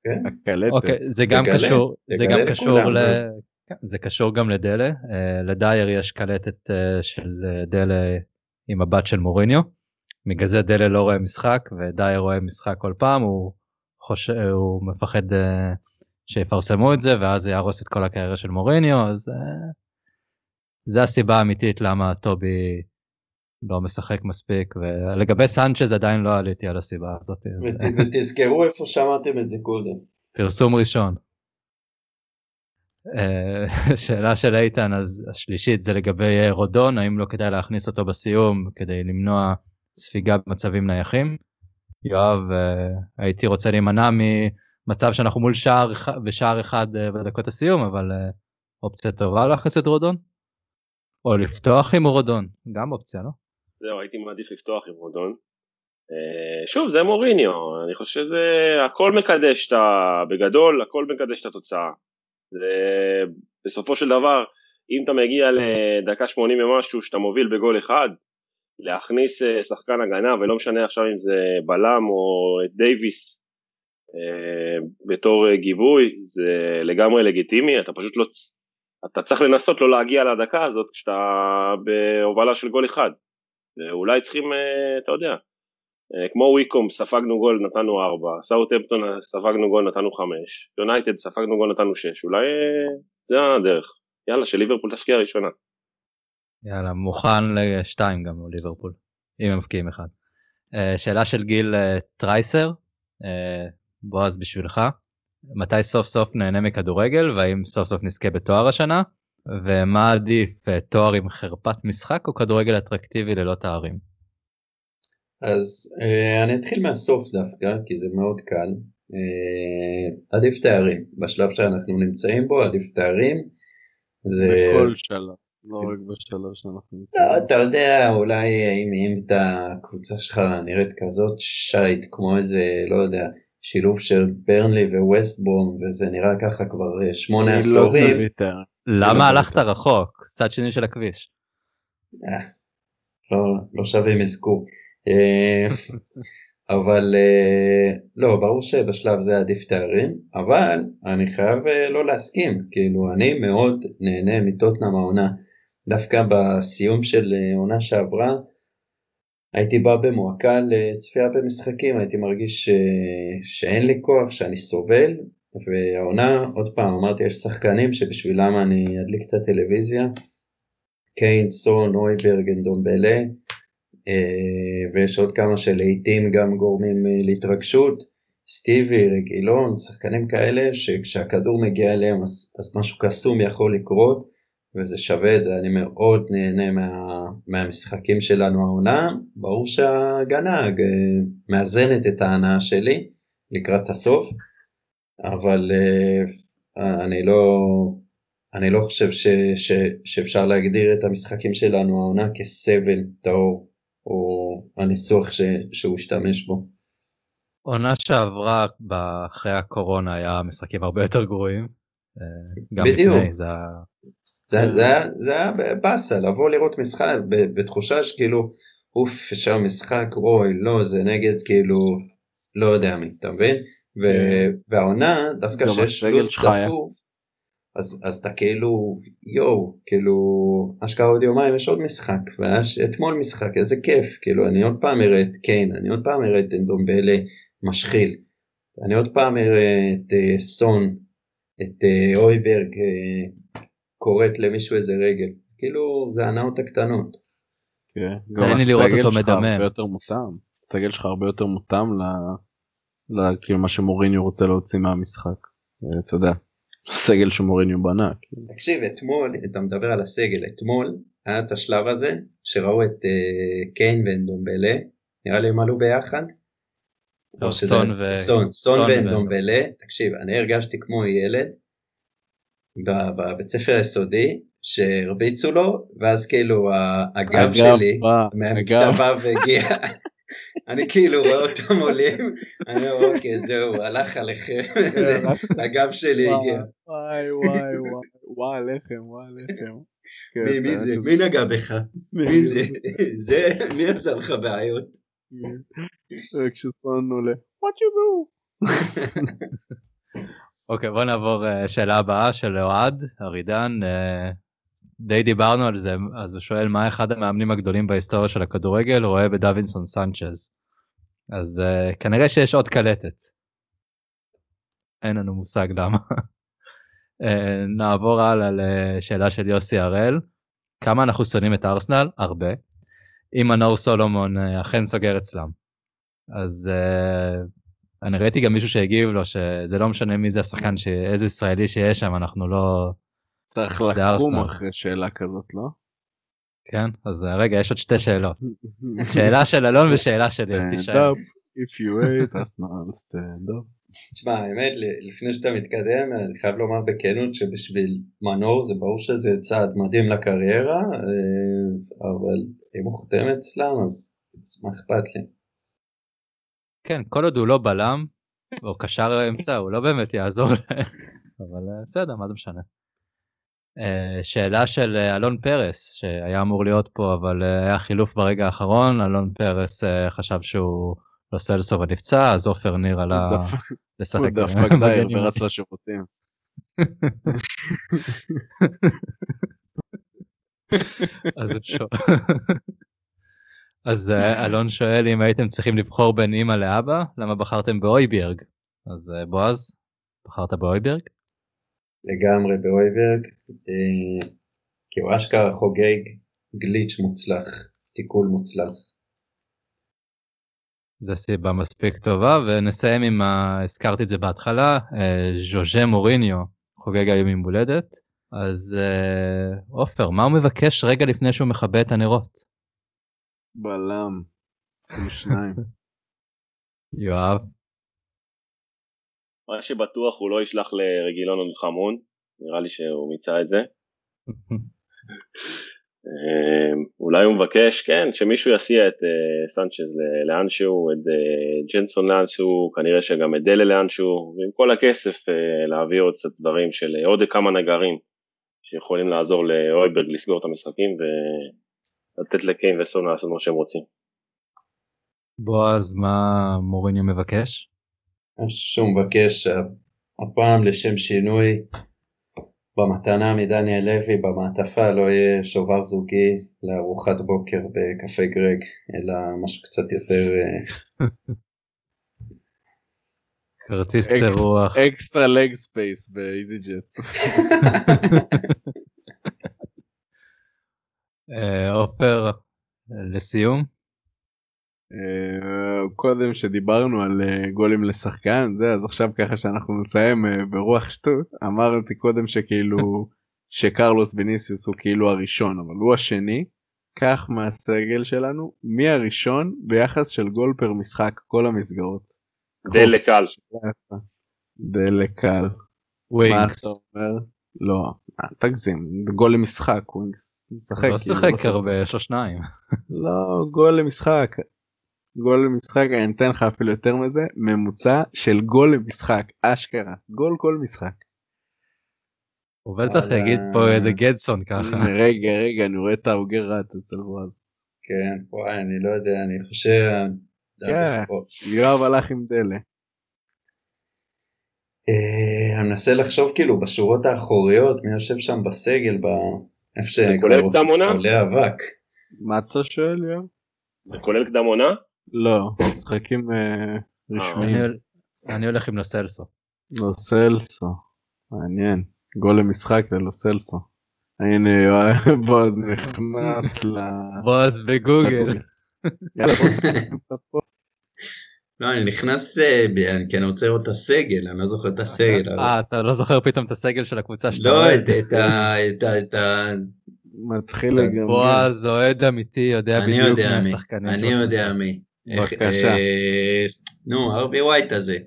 Speaker 4: כן?
Speaker 2: הקלטת.
Speaker 1: אוקיי, זה גם קשור, זה גם קשור ל... כן, זה קשור גם לדלה, לדייר יש קלטת של דלה עם הבת של מוריניו, בגלל זה דלה לא רואה משחק ודייר רואה משחק כל פעם, הוא, חושב, הוא מפחד שיפרסמו את זה ואז זה יהרוס את כל הקריירה של מוריניו, אז זה הסיבה האמיתית למה טובי לא משחק מספיק, ולגבי סנצ'ז עדיין לא עליתי על הסיבה הזאת,
Speaker 4: ות- ותזכרו איפה שמעתם את זה קודם.
Speaker 1: פרסום ראשון. אה, שאלה של איתן אז השלישית זה לגבי רודון האם לא כדאי להכניס אותו בסיום כדי למנוע ספיגה במצבים נייחים. יואב אה, הייתי רוצה להימנע ממצב שאנחנו מול שער בשער אחד אה, בדקות הסיום אבל אופציה טובה להכניס את רודון. או לפתוח עם רודון גם אופציה לא?
Speaker 3: זהו, הייתי מעדיף לפתוח עם רודון. אה, שוב, זה מוריניו, אני חושב שזה הכל מקדש את ה... בגדול, הכל מקדש את התוצאה. זה בסופו של דבר, אם אתה מגיע לדקה 80 ומשהו שאתה מוביל בגול אחד, להכניס אה, שחקן הגנה, ולא משנה עכשיו אם זה בלם או את דייוויס אה, בתור גיבוי, זה לגמרי לגיטימי, אתה פשוט לא... אתה צריך לנסות לא להגיע לדקה הזאת כשאתה בהובלה של גול אחד. ואולי צריכים, אה, אתה יודע, אה, כמו וויקום ספגנו גול נתנו 4, סאוטהמפטון ספגנו גול נתנו 5, יונייטד ספגנו גול נתנו 6, אולי אה, זה הדרך. יאללה, שליברפול תבקיע ראשונה.
Speaker 1: יאללה מוכן לשתיים גם ליברפול אם הם מבקיעים אחד. אה, שאלה של גיל אה, טרייסר אה, בועז בשבילך מתי סוף סוף נהנה מכדורגל והאם סוף סוף נזכה בתואר השנה ומה עדיף אה, תואר עם חרפת משחק או כדורגל אטרקטיבי ללא תארים.
Speaker 4: אז אה, אני אתחיל מהסוף דווקא, כי זה מאוד קל. אה, עדיף תארים. בשלב שאנחנו נמצאים בו, עדיף תארים. זה...
Speaker 2: בכל שלב, לא רק בשלב שאנחנו
Speaker 4: לא,
Speaker 2: נמצאים.
Speaker 4: אתה יודע, אולי אם, אם את הקבוצה שלך נראית כזאת shite, כמו איזה, לא יודע, שילוב של ברנלי וווסטברום, וזה נראה ככה כבר אה, שמונה
Speaker 2: לא
Speaker 4: עשורים.
Speaker 1: למה
Speaker 4: לא
Speaker 1: הלכת. רחוק? צד שני של הכביש.
Speaker 4: אה, לא, לא שווה אזכור. אה, אבל לא, ברור שבשלב זה עדיף תארים, אבל אני חייב לא להסכים, כאילו אני מאוד נהנה מטוטנאם העונה. דווקא בסיום של עונה שעברה, הייתי בא במועקה לצפייה במשחקים, הייתי מרגיש שאין לי כוח, שאני סובל, והעונה, עוד פעם, אמרתי, יש שחקנים שבשבילם אני אדליק את הטלוויזיה, קיין, סון, אויברג, אנדומבלה, אה, ויש עוד כמה שלעיתים גם גורמים אה, להתרגשות, סטיבי, רגילון, שחקנים כאלה שכשהכדור מגיע אליהם אז, אז משהו קסום יכול לקרות וזה שווה את זה, אני מאוד נהנה מה, מהמשחקים שלנו העונה, ברור שההגנה אה, מאזנת את ההנאה שלי לקראת הסוף, אבל אה, אני לא, אני לא חושב ש, ש, שאפשר להגדיר את המשחקים שלנו העונה כסבל טהור, או הניסוח ש, שהוא השתמש בו.
Speaker 1: עונה שעברה אחרי הקורונה היה משחקים הרבה יותר גרועים. אה, גם
Speaker 4: בדיוק.
Speaker 1: לפני זה היה...
Speaker 4: זה, זה, היה, זה היה באסה, לבוא לראות משחק בתחושה שכאילו, אוף, יש שם משחק, אוי, לא, זה נגד כאילו, לא יודע מי, אתה מבין? ו- והעונה, דווקא שיש
Speaker 2: הסגל
Speaker 4: לו"ז
Speaker 2: שלך היה.
Speaker 4: צפוף, אז, אז אתה כאילו, יואו, כאילו, אשכרה עוד יומיים יש עוד משחק, והיה אתמול משחק, איזה כיף, כאילו, אני עוד פעם אראה את קיין, אני עוד פעם אראה את אנדומבלה משחיל, אני עוד פעם אראה את אה, סון, את אה, אויברג אה, קוראת למישהו איזה רגל, כאילו, זה ההנאות הקטנות.
Speaker 2: כן, גם
Speaker 1: תן לי לראות
Speaker 2: הסגל
Speaker 1: אותו
Speaker 2: שלך
Speaker 1: מדמם.
Speaker 2: הרבה יותר מותאם. הסגל שלך הרבה יותר מותאם ל... ל... כאילו מה שמוריניו רוצה להוציא מהמשחק. אה, אתה יודע, סגל שמוריניו בנה. כאילו.
Speaker 4: תקשיב, אתמול, אתה מדבר על הסגל, אתמול היה את השלב הזה, שראו את אה, קיין ואנדומבלה, נראה לי הם עלו ביחד.
Speaker 1: לא, סון ו-
Speaker 4: סון, סון ואנדומבלה, תקשיב, אני הרגשתי כמו ילד ב- בבית ספר היסודי, שהרביצו לו, ואז כאילו הגב שלי,
Speaker 2: בא,
Speaker 4: מהכיתה
Speaker 2: הגב,
Speaker 4: ו' הגיע, אני כאילו רואה אותם עולים, אני אומר אוקיי זהו, הלך עליכם, הגב שלי הגיע.
Speaker 2: וואי וואי וואי וואי הלחם וואי הלחם. כן,
Speaker 4: מי, זה? מי נגע בך? מי זה? זה? מי עשה לך בעיות?
Speaker 2: כשסון עולה. What you do?
Speaker 1: אוקיי, בוא נעבור אה, שאלה הבאה של אוהד, ארידן. אה, די דיברנו על זה, אז הוא שואל מה אחד המאמנים הגדולים בהיסטוריה של הכדורגל רואה בדווינסון סנצ'ז. אז uh, כנראה שיש עוד קלטת. אין לנו מושג למה. uh, נעבור הלאה לשאלה של יוסי הראל. כמה אנחנו שונאים את ארסנל? הרבה. אם מנור סולומון uh, אכן סוגר אצלם. אז uh, אני ראיתי גם מישהו שהגיב לו שזה לא משנה מי זה השחקן, איזה ישראלי שיש שם, אנחנו לא...
Speaker 2: צריך לקום אחרי שאלה כזאת, לא?
Speaker 1: כן, אז רגע, יש עוד שתי שאלות. שאלה של אלון ושאלה של יוסי
Speaker 2: שי. If you wait, stand up.
Speaker 4: תשמע, האמת, לפני שאתה מתקדם, אני חייב לומר בכנות שבשביל מנור זה ברור שזה צעד מדהים לקריירה, אה, אבל אם הוא חותם אצלם, אז מה אכפת לי?
Speaker 1: כן, כל עוד הוא לא בלם, או קשר אמצע, הוא לא באמת יעזור אבל אה, בסדר, מה זה משנה. אה, שאלה של אלון פרס שהיה אמור להיות פה אבל היה חילוף ברגע האחרון אלון פרס חשב שהוא לא סלסו ונפצע אז עופר ניר עלה
Speaker 2: לשחק. הוא דפק דייר ורץ לשירותים.
Speaker 1: אז אז אלון שואל אם הייתם צריכים לבחור בין אימא לאבא למה בחרתם באויברג אז בועז בחרת באויברג?
Speaker 4: לגמרי באויברג, אה, כי הוא אשכרה חוגג גליץ' מוצלח, תיקול מוצלח.
Speaker 1: זה סיבה מספיק טובה ונסיים עם, ה... הזכרתי את זה בהתחלה, אה, ז'וז'ה מוריניו חוגג היום עם הולדת, אז אה, עופר, מה הוא מבקש רגע לפני שהוא מכבה את הנרות?
Speaker 2: בלם, שניים.
Speaker 1: יואב.
Speaker 3: מה שבטוח הוא לא ישלח לרגילון עוד חמון, נראה לי שהוא מיצה את זה. אמ, אולי הוא מבקש, כן, שמישהו יסיע את uh, סנצ'ז לאנשהו, את uh, ג'נסון לאנשהו, כנראה שגם את דלה לאנשהו, ועם כל הכסף uh, להביא עוד קצת דברים של עוד כמה נגרים שיכולים לעזור לאויברג לסגור את המשחקים ולתת לקיין וסון לעשות מה שהם רוצים.
Speaker 1: בועז, מה מוריניו מבקש?
Speaker 4: שהוא מבקש הפעם לשם שינוי במתנה מדניאל לוי במעטפה לא יהיה שובר זוגי לארוחת בוקר בקפה גרג אלא משהו קצת יותר אה,
Speaker 1: כרטיס אירוח
Speaker 2: extra leg space ב easyJet.
Speaker 1: עופר לסיום
Speaker 2: קודם שדיברנו על אה, גולים לשחקן זה אז עכשיו ככה שאנחנו נסיים אה, ברוח שטות אמרתי קודם שכאילו שקרלוס ויניסיוס הוא כאילו הראשון אבל הוא השני כך מהסגל שלנו מי הראשון ביחס של גול פר משחק כל המסגרות.
Speaker 3: דלקל.
Speaker 2: דלקל.
Speaker 1: ווינקס.
Speaker 2: לא תגזים גול למשחק ווינקס
Speaker 1: משחק. לא כאילו, שיחק הרבה יש לו שניים.
Speaker 2: לא גול למשחק גול למשחק אני אתן לך אפילו יותר מזה ממוצע של גול למשחק אשכרה גול כל משחק.
Speaker 1: הוא בטח יגיד פה איזה גדסון ככה.
Speaker 2: רגע רגע אני רואה את האוגר רץ אצל בועז.
Speaker 4: כן וואי אני לא יודע אני חושב.
Speaker 2: כן, יואב הלך עם דלה.
Speaker 4: אה, אני מנסה לחשוב כאילו בשורות האחוריות מי יושב שם בסגל איפה שעולה אבק.
Speaker 2: מה אתה שואל יואב?
Speaker 3: זה כולל קדם עונה?
Speaker 2: לא, משחקים אה, רשמיים.
Speaker 1: אני הולך עם לוסלסו.
Speaker 2: לוסלסו, מעניין. גול למשחק ללוסלסו. הנה בועז נכנס ל...
Speaker 1: בועז בגוגל.
Speaker 4: לא, אני נכנס, אה, כי אני רוצה לראות את הסגל, אני לא זוכר את הסגל.
Speaker 1: אה, אתה לא זוכר פתאום את הסגל של הקבוצה
Speaker 4: שאתה אוהד? לא, את ה...
Speaker 2: מתחיל לגמרי.
Speaker 1: בועז אוהד אמיתי, יודע בדיוק מי השחקנים.
Speaker 4: אני יודע מי.
Speaker 2: בבקשה.
Speaker 4: אה, נו, ארבי ווייט הזה.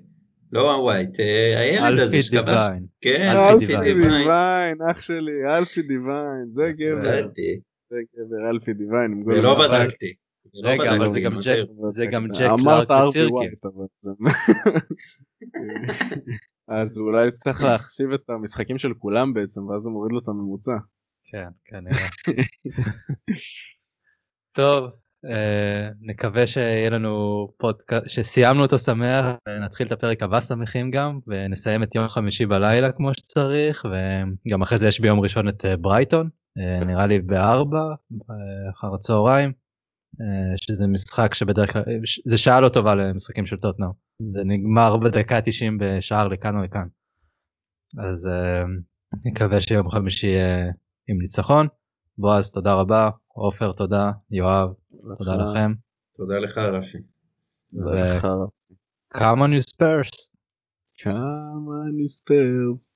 Speaker 4: לא הווייט, אה, הילד הזה
Speaker 1: שכבש.
Speaker 2: כן, אלפי דיוויין, אח שלי, אלפי דיוויין, זה גבר. זה גבר, אלפי דיוויין.
Speaker 4: ולא בדקתי.
Speaker 1: רגע, אבל זה גם ג'ק קלארק וסירקין.
Speaker 2: אז אולי צריך להחשיב את המשחקים של כולם בעצם, ואז זה מוריד לו את הממוצע.
Speaker 1: כן, כנראה. טוב, נקווה שיהיה לנו פודקאסט, שסיימנו אותו שמח, ונתחיל את הפרק הבא שמחים גם, ונסיים את יום חמישי בלילה כמו שצריך, וגם אחרי זה יש ביום ראשון את אה, ברייטון, אה, נראה לי בארבע, אחר הצהריים, שזה משחק שבדרך כלל, זה שעה לא טובה למשחקים של טוטנאם, זה נגמר בדקה 90 בשער לכאן או לכאן. אז נקווה שיום חמישי יהיה עם ניצחון. בועז תודה רבה, עופר תודה, יואב תודה לכם.
Speaker 4: תודה לך רפי.
Speaker 1: Come on you Spurs.
Speaker 2: Come on you Spurs.